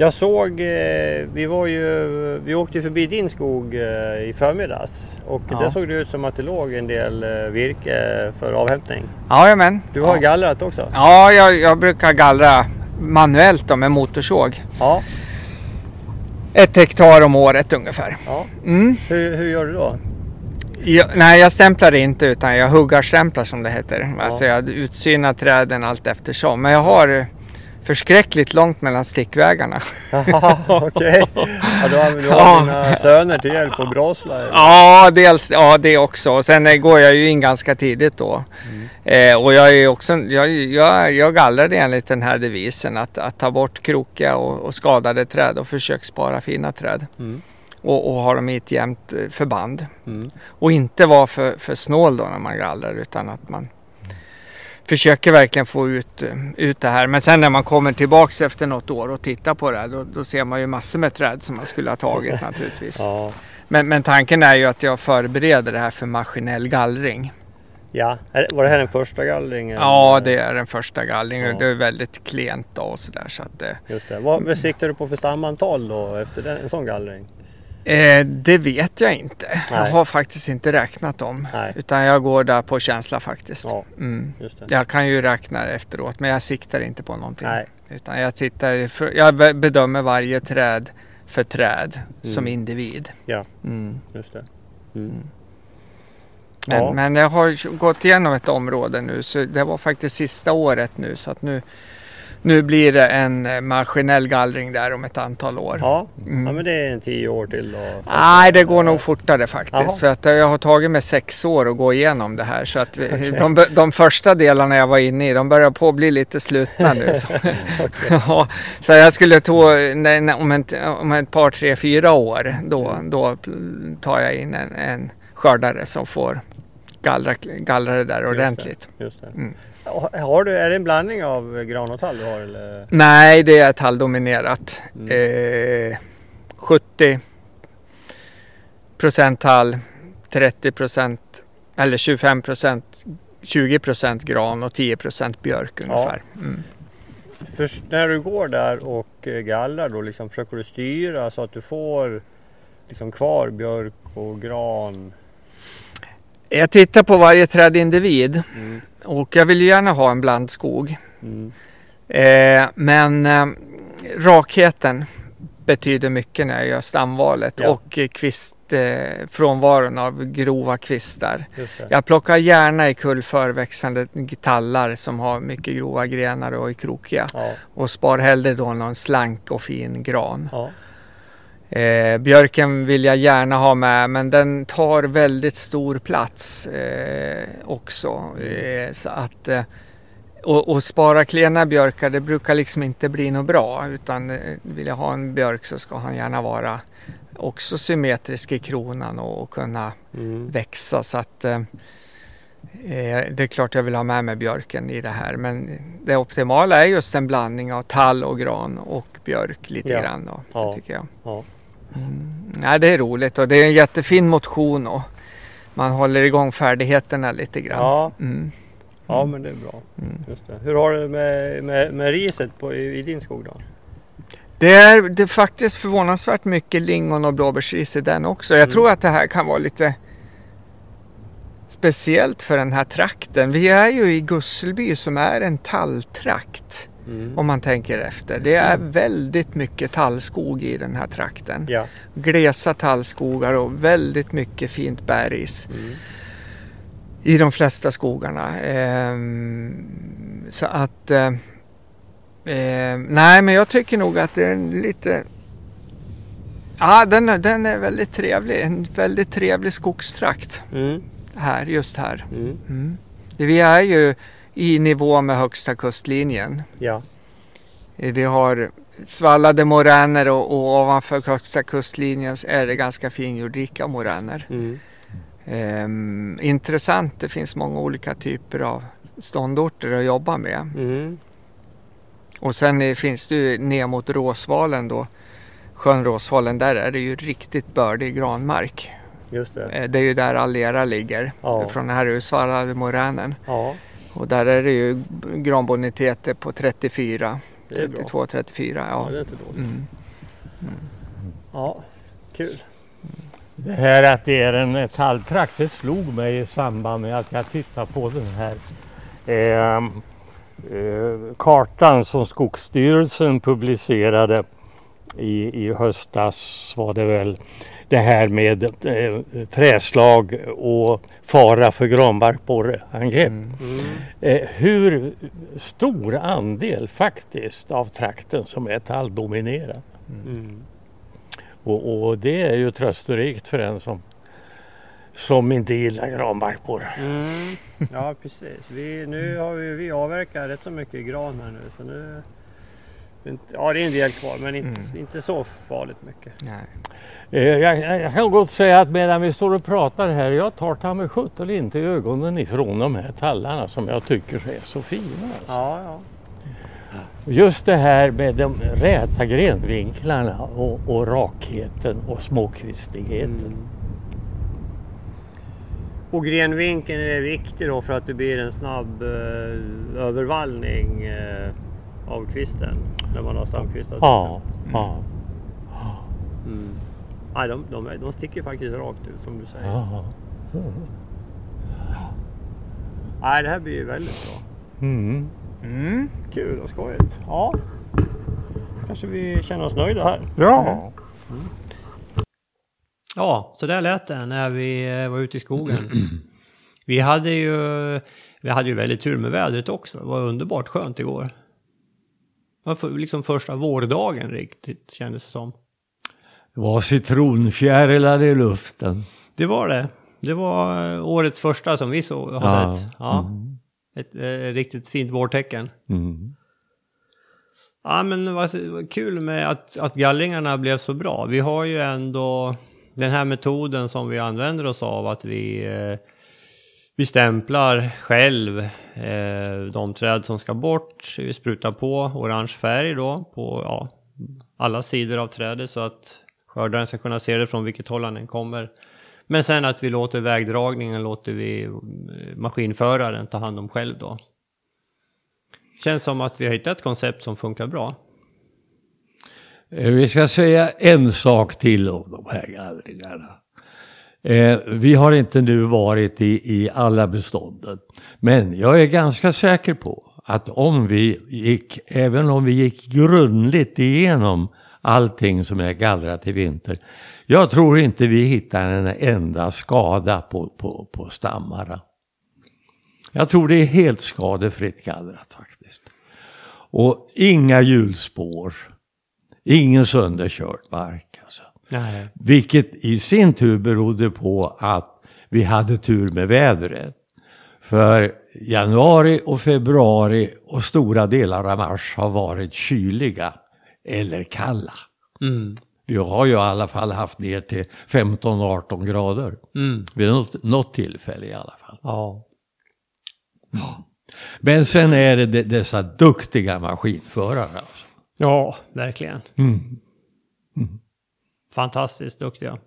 Jag såg, eh, vi var ju, vi åkte ju förbi din skog eh, i förmiddags och Ja. där såg det ut som att det låg en del eh, virke för avhämtning. Jajamän. Du har ja. gallrat också? Ja, jag, jag brukar gallra manuellt då, med motorsåg. Ja. Ett hektar om året ungefär. ja. Mm. Hur, hur gör du då? Jag, nej, jag stämplar inte utan jag huggarstämplar som det heter. Ja. Alltså jag utsynar träden allt eftersom. Men jag har förskräckligt långt mellan stickvägarna. Jaha, Okej. Ja, du har, du har Ja. dina söner till hjälp och brasla. Ja, dels, ja, det också. Och sen eh, går jag ju in ganska tidigt då. Mm. Eh, och jag är också, jag, jag, jag gallrade enligt den här devisen att, att ta bort krokiga och, och skadade träd och försök spara fina träd. Mm. Och, och ha dem i ett jämnt eh, förband. Mm. Och inte vara för, för snål då när man gallrar utan att man försöker verkligen få ut, eh, ut det här. Men sen när man kommer tillbaks efter något år och tittar på det här, då, då ser man ju massor med träd som man skulle ha tagit naturligtvis. Ja. Men, men tanken är ju att jag förbereder det här för maskinell gallring. ja. Var det här den första gallringen? Ja, det är den första gallringen. Ja. Det är väldigt klent och sådär. Så att, det, Just det. Vad vad siktar du på för stamantal då efter den, en sån gallring? Eh, det vet jag inte. Jag Nej. har faktiskt inte räknat dem. Nej. Utan jag går där på känsla faktiskt. Ja, Mm. Jag kan ju räkna efteråt men jag siktar inte på någonting. Nej. Utan jag, tittar, för, jag be- bedömer varje träd för träd som Mm. individ. Ja. Mm. Just det. Mm. Men, Ja. men jag har gått igenom ett område nu så det var faktiskt sista året nu så att nu, nu blir det en eh, maskinell gallring där om ett antal år. Ja. Mm. ja, men det är en tio år till då. Nej, det går nog fortare faktiskt. Jaha. För att jag har tagit mig sex år att gå igenom det här. Så att vi, de, de första delarna jag var inne i, de börjar på att bli lite slutna nu. Så, ja, så jag skulle ta, nej, om, ett, om ett par, tre, fyra år, då, då tar jag in en, en skördare som får gallra, gallra det där det. ordentligt. Just det. Mm. Ha- Har du, är det en blandning av gran och tall du har eller? Nej, det är talldominerat. Mm. Eh, 70 procent tall, 30 procent eller 25 procent 20 procent gran och 10 procent björk ungefär. Mm. Först när du går där och eh, gallrar då liksom försöker du styra så att du får liksom kvar björk och gran? Jag tittar på varje trädindivid Mm. och jag vill gärna ha en blandskog. Mm. Eh, men eh, rakheten betyder mycket när jag gör stamvalet Ja. och kvist, eh, frånvaron av grova kvistar. Jag plockar gärna i kull förväxande tallar som har mycket grova grenar och är krokiga. Ja. Och spar hellre då någon slank och fin gran. Ja. Eh, björken vill jag gärna ha med men den tar väldigt stor plats eh, också. Eh, så att, eh, och, och spara klena björkar det brukar liksom inte bli något bra utan eh, vill jag ha en björk så ska han gärna vara också symmetrisk i kronan och, och kunna Mm. växa så att eh, det är klart jag vill ha med mig björken i det här men det optimala är just en blandning av tall och gran och björk lite Ja. grann då, Ja. det tycker jag. Ja. Nej, det är roligt och det är en jättefin motion och man håller igång färdigheterna lite grann. Ja, Mm. ja men det är bra. Mm. Just det. Hur har du med, med, med riset på, i, i din skog då? Det är, det är faktiskt förvånansvärt mycket lingon och blåbärsris i den också. Jag Mm. tror att det här kan vara lite speciellt för den här trakten. Vi är ju i Gusselby som är en talltrakt Mm. om man tänker efter. Det är väldigt mycket tallskog i den här trakten. Ja. Glesa tallskogar och väldigt mycket fint bäris Mm. i de flesta skogarna. Ehm, så att... Eh, eh, nej, men jag tycker nog att det är en lite... Ja, den, är- den är väldigt trevlig. En väldigt trevlig skogstrakt Mm. här, just här. Mm. Mm. Vi är ju i nivå med högsta kustlinjen. Ja. Eh, Vi har svallade moräner och, och ovanför högsta kustlinjen är det ganska finjordrika moräner. Mm. Ehm, intressant, det finns många olika typer av ståndorter att jobba med. Mm. Och sen är, finns det ju ner mot Råsvalen då, sjön Råsvalen, där är det ju riktigt bördig granmark. Just det. Eh, Det är ju där Allera ligger, Ja. från den här ursvallade moränen. Ja, Och där är det ju granboniteter på 34, det är bra. 32-34. Ja, Ja. det är inte dåligt. Mm. Ja, kul. Det här att det är en talltrakt, det slog mig i samband med att jag tittade på den här eh, eh, kartan som Skogsstyrelsen publicerade i, i höstas var det väl. Det här med eh, träslag och fara för granbarkborreangrepp. Mm. Mm. Eh, hur stor andel faktiskt av trakten som är talldominerad. Mm. Och, och det är ju trösterikt för en som, som inte gillar granbarkborre. Mm. Ja, precis. Vi, nu har vi, vi avverkat rätt så mycket gran här nu. Så nu ja, det är en del kvar, men inte, Mm. inte så farligt mycket. Nej. Eh, Jag, jag, kan gott säga att medan vi står och pratar här, jag tar ta mig sjutton inte ögonen ifrån de här tallarna som jag tycker är så fina. Alltså. Ja, ja. Just det här med de räta grenvinklarna och, och rakheten och småkristigheten. Mm. Och grenvinkeln är viktig då för att det blir en snabb eh, övervallning eh, av kvisten när man har stamkvistat. Ja, ja, Mm. Nej, de, de, de sticker faktiskt rakt ut som du säger. ja. Nej, det här blir ju väldigt bra. Mm. Mm. Kul och skojigt. Ja. Kanske vi känner oss nöjda här. Ja. Ja, så där lät det när vi eh, var ute i skogen. Vi hade ju, vi hade ju väldigt tur med vädret också. Det var underbart skönt igår. Det var för, liksom första vårdagen riktigt kändes det som. Det var citronfjärilar i luften. Det var det. Det var eh, årets första som vi så, har Ja. sett. Ja. Mm. Ett eh, riktigt fint vårtecken. Mm. Ja men var kul med att, att gallringarna blev så bra. Vi har ju ändå den här metoden som vi använder oss av att vi, eh, vi stämplar själv eh, de träd som ska bort. Vi sprutar på orange färg då på ja, alla sidor av trädet så att skördaren ska kunna se det från vilket håll han än kommer. Men sen att vi låter vägdragningen, låter vi eh, maskinföraren ta hand om själv då. Känns som att vi har hittat ett koncept som funkar bra. Eh, vi ska säga en sak till om de här gallringarna. Eh, vi har inte nu varit i, i alla bestånden. Men jag är ganska säker på att om vi gick, även om vi gick grundligt igenom allting som är gallrat i vinter. Jag tror inte vi hittar en enda skada på, på, på stammarna. Jag tror det är helt skadefritt gallrat faktiskt. Och inga hjulspår. Ingen sönderkörd mark. Alltså. Nej. Vilket i sin tur berodde på att vi hade tur med vädret. För januari och februari och stora delar av mars har varit kyliga eller kalla. Mm. Vi har ju i alla fall haft ner till 15-18 grader. Mm. Vid något, något tillfälle i alla fall. Ja. Men sen är det de- dessa duktiga maskinförare. Alltså. Ja, verkligen. Mm. Fantastiskt duktiga.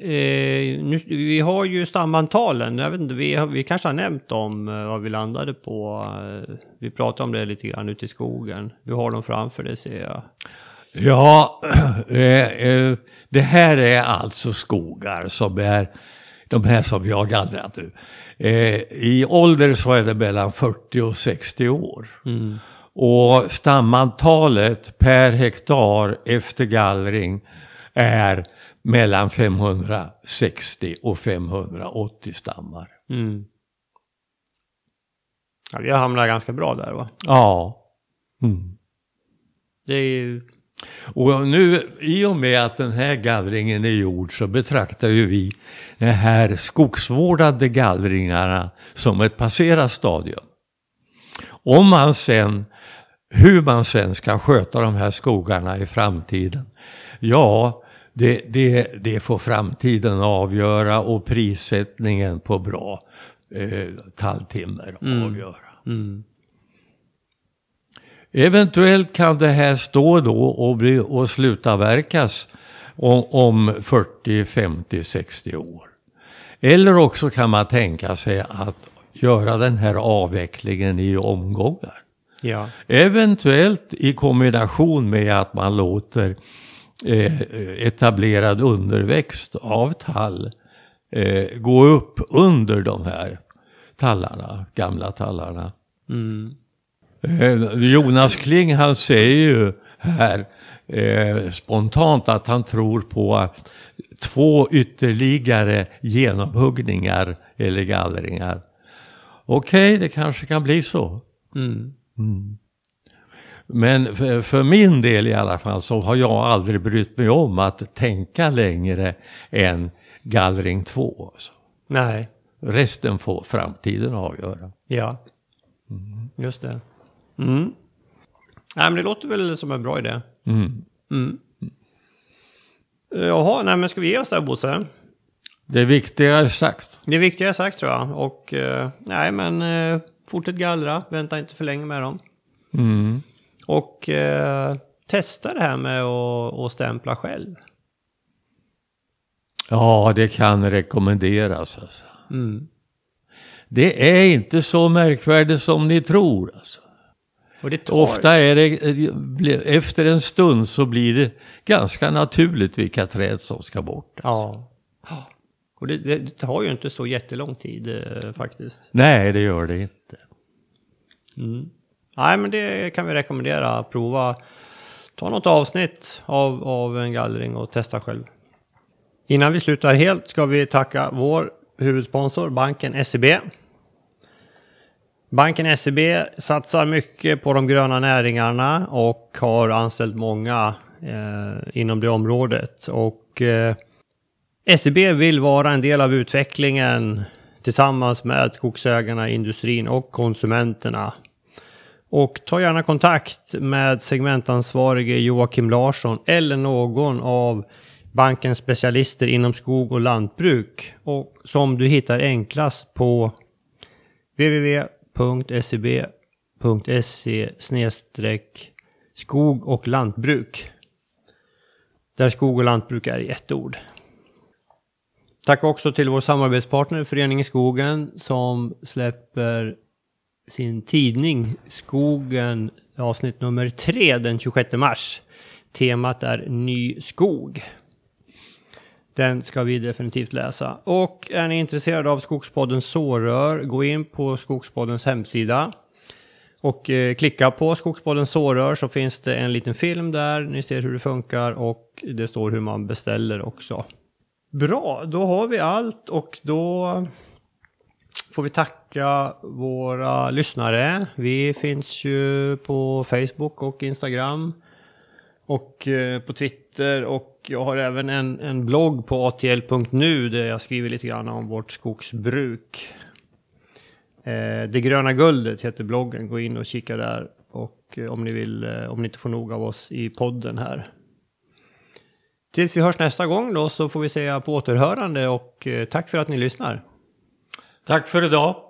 Eh, nu, vi har ju stamantalen. Jag vet inte, vi, vi kanske har nämnt om eh, vad vi landade på. Eh, vi pratade om det lite grann ute i skogen. Du har dem framför dig ser jag. Ja, eh, eh, det här är alltså skogar som är de här som vi har gallrat nu. Eh, I ålder så är det mellan 40 och 60 år. Och stamantalet per hektar efter gallring är mellan 560 och 580 stammar. Mm. Ja, vi har hamnat ganska bra där va? Ja. Mm. Det är ju... Och nu, i och med att den här gallringen är gjord så betraktar ju vi de här skogsvårdande gallringarna som ett passerat stadium. Om man sen, hur man sen ska sköta de här skogarna i framtiden, ja, det, det, det får framtiden avgöra och prissättningen på bra eh, talltimmer avgöra. Mm. Eventuellt kan det här stå då och, bli, och slutavverkas om, om 40, 50, 60 år. Eller också kan man tänka sig att göra den här avvecklingen i omgångar. Ja. Eventuellt i kombination med att man låter eh, etablerad underväxt av tall eh, gå upp under de här tallarna, gamla tallarna. Mm. Eh, Jonas Kling han säger ju här eh, spontant att han tror på två ytterligare genomhuggningar eller gallringar. Okej, det kanske kan bli så. Mm. Men för, för min del i alla fall så har jag aldrig brytt mig om att tänka längre än gallring två. Alltså. Nej. Resten får framtiden avgöra. Ja. Just det. Mm. Nej, men det låter väl som en bra idé. Mm. Mm. Jaha, nej men ska vi ge oss där Bosse? Det viktiga är sagt. Det viktiga är sagt tror jag. Och eh, nej men eh, fortsätt gallra, vänta inte för länge med dem. Mm. Och eh, testa det här med att, att stämpla själv. Ja, det kan rekommenderas. Alltså. Mm. Det är inte så märkvärdigt som ni tror. Alltså. Och. Ofta är det, efter en stund så blir det ganska naturligt vilka träd som ska bort. Ja. Och det, det, det tar ju inte så jättelång tid eh, faktiskt. Nej, det gör det inte. Nej, men det kan vi rekommendera. Prova. Ta något avsnitt av, av en gallring och testa själv. Innan vi slutar helt ska vi tacka vår huvudsponsor, banken SEB. Banken SEB satsar mycket på de gröna näringarna och har anställt många eh, inom det området. Och eh, SEB vill vara en del av utvecklingen tillsammans med skogsägarna, industrin och konsumenterna. Och ta gärna kontakt med segmentansvarige Joakim Larsson eller någon av bankens specialister inom skog och lantbruk och som du hittar enklast på www.seb.se e skog och lantbruk. Där skog och lantbruk är i ett ord. Tack också till vår samarbetspartner Föreningen Skogen som släpper sin tidning Skogen avsnitt nummer tre den 26 mars. Temat är Ny skog. Den ska vi definitivt läsa. Och är ni intresserade av Skogspoddens sårör, gå in på Skogspoddens hemsida. Och eh, klicka på Skogspoddens sårör så finns det en liten film där. Ni ser hur det funkar och det står hur man beställer också. Bra, då har vi allt och då får vi tacka våra lyssnare. Vi finns ju på Facebook och Instagram och eh, på Twitter och jag har även en, en blogg på atl.nu där jag skriver lite grann om vårt skogsbruk. Eh, Det gröna guldet heter bloggen, gå in och kika där och eh, om ni vill, om ni inte får nog av oss i podden här. Tills vi hörs nästa gång då så får vi säga på återhörande och tack för att ni lyssnar. Tack för idag.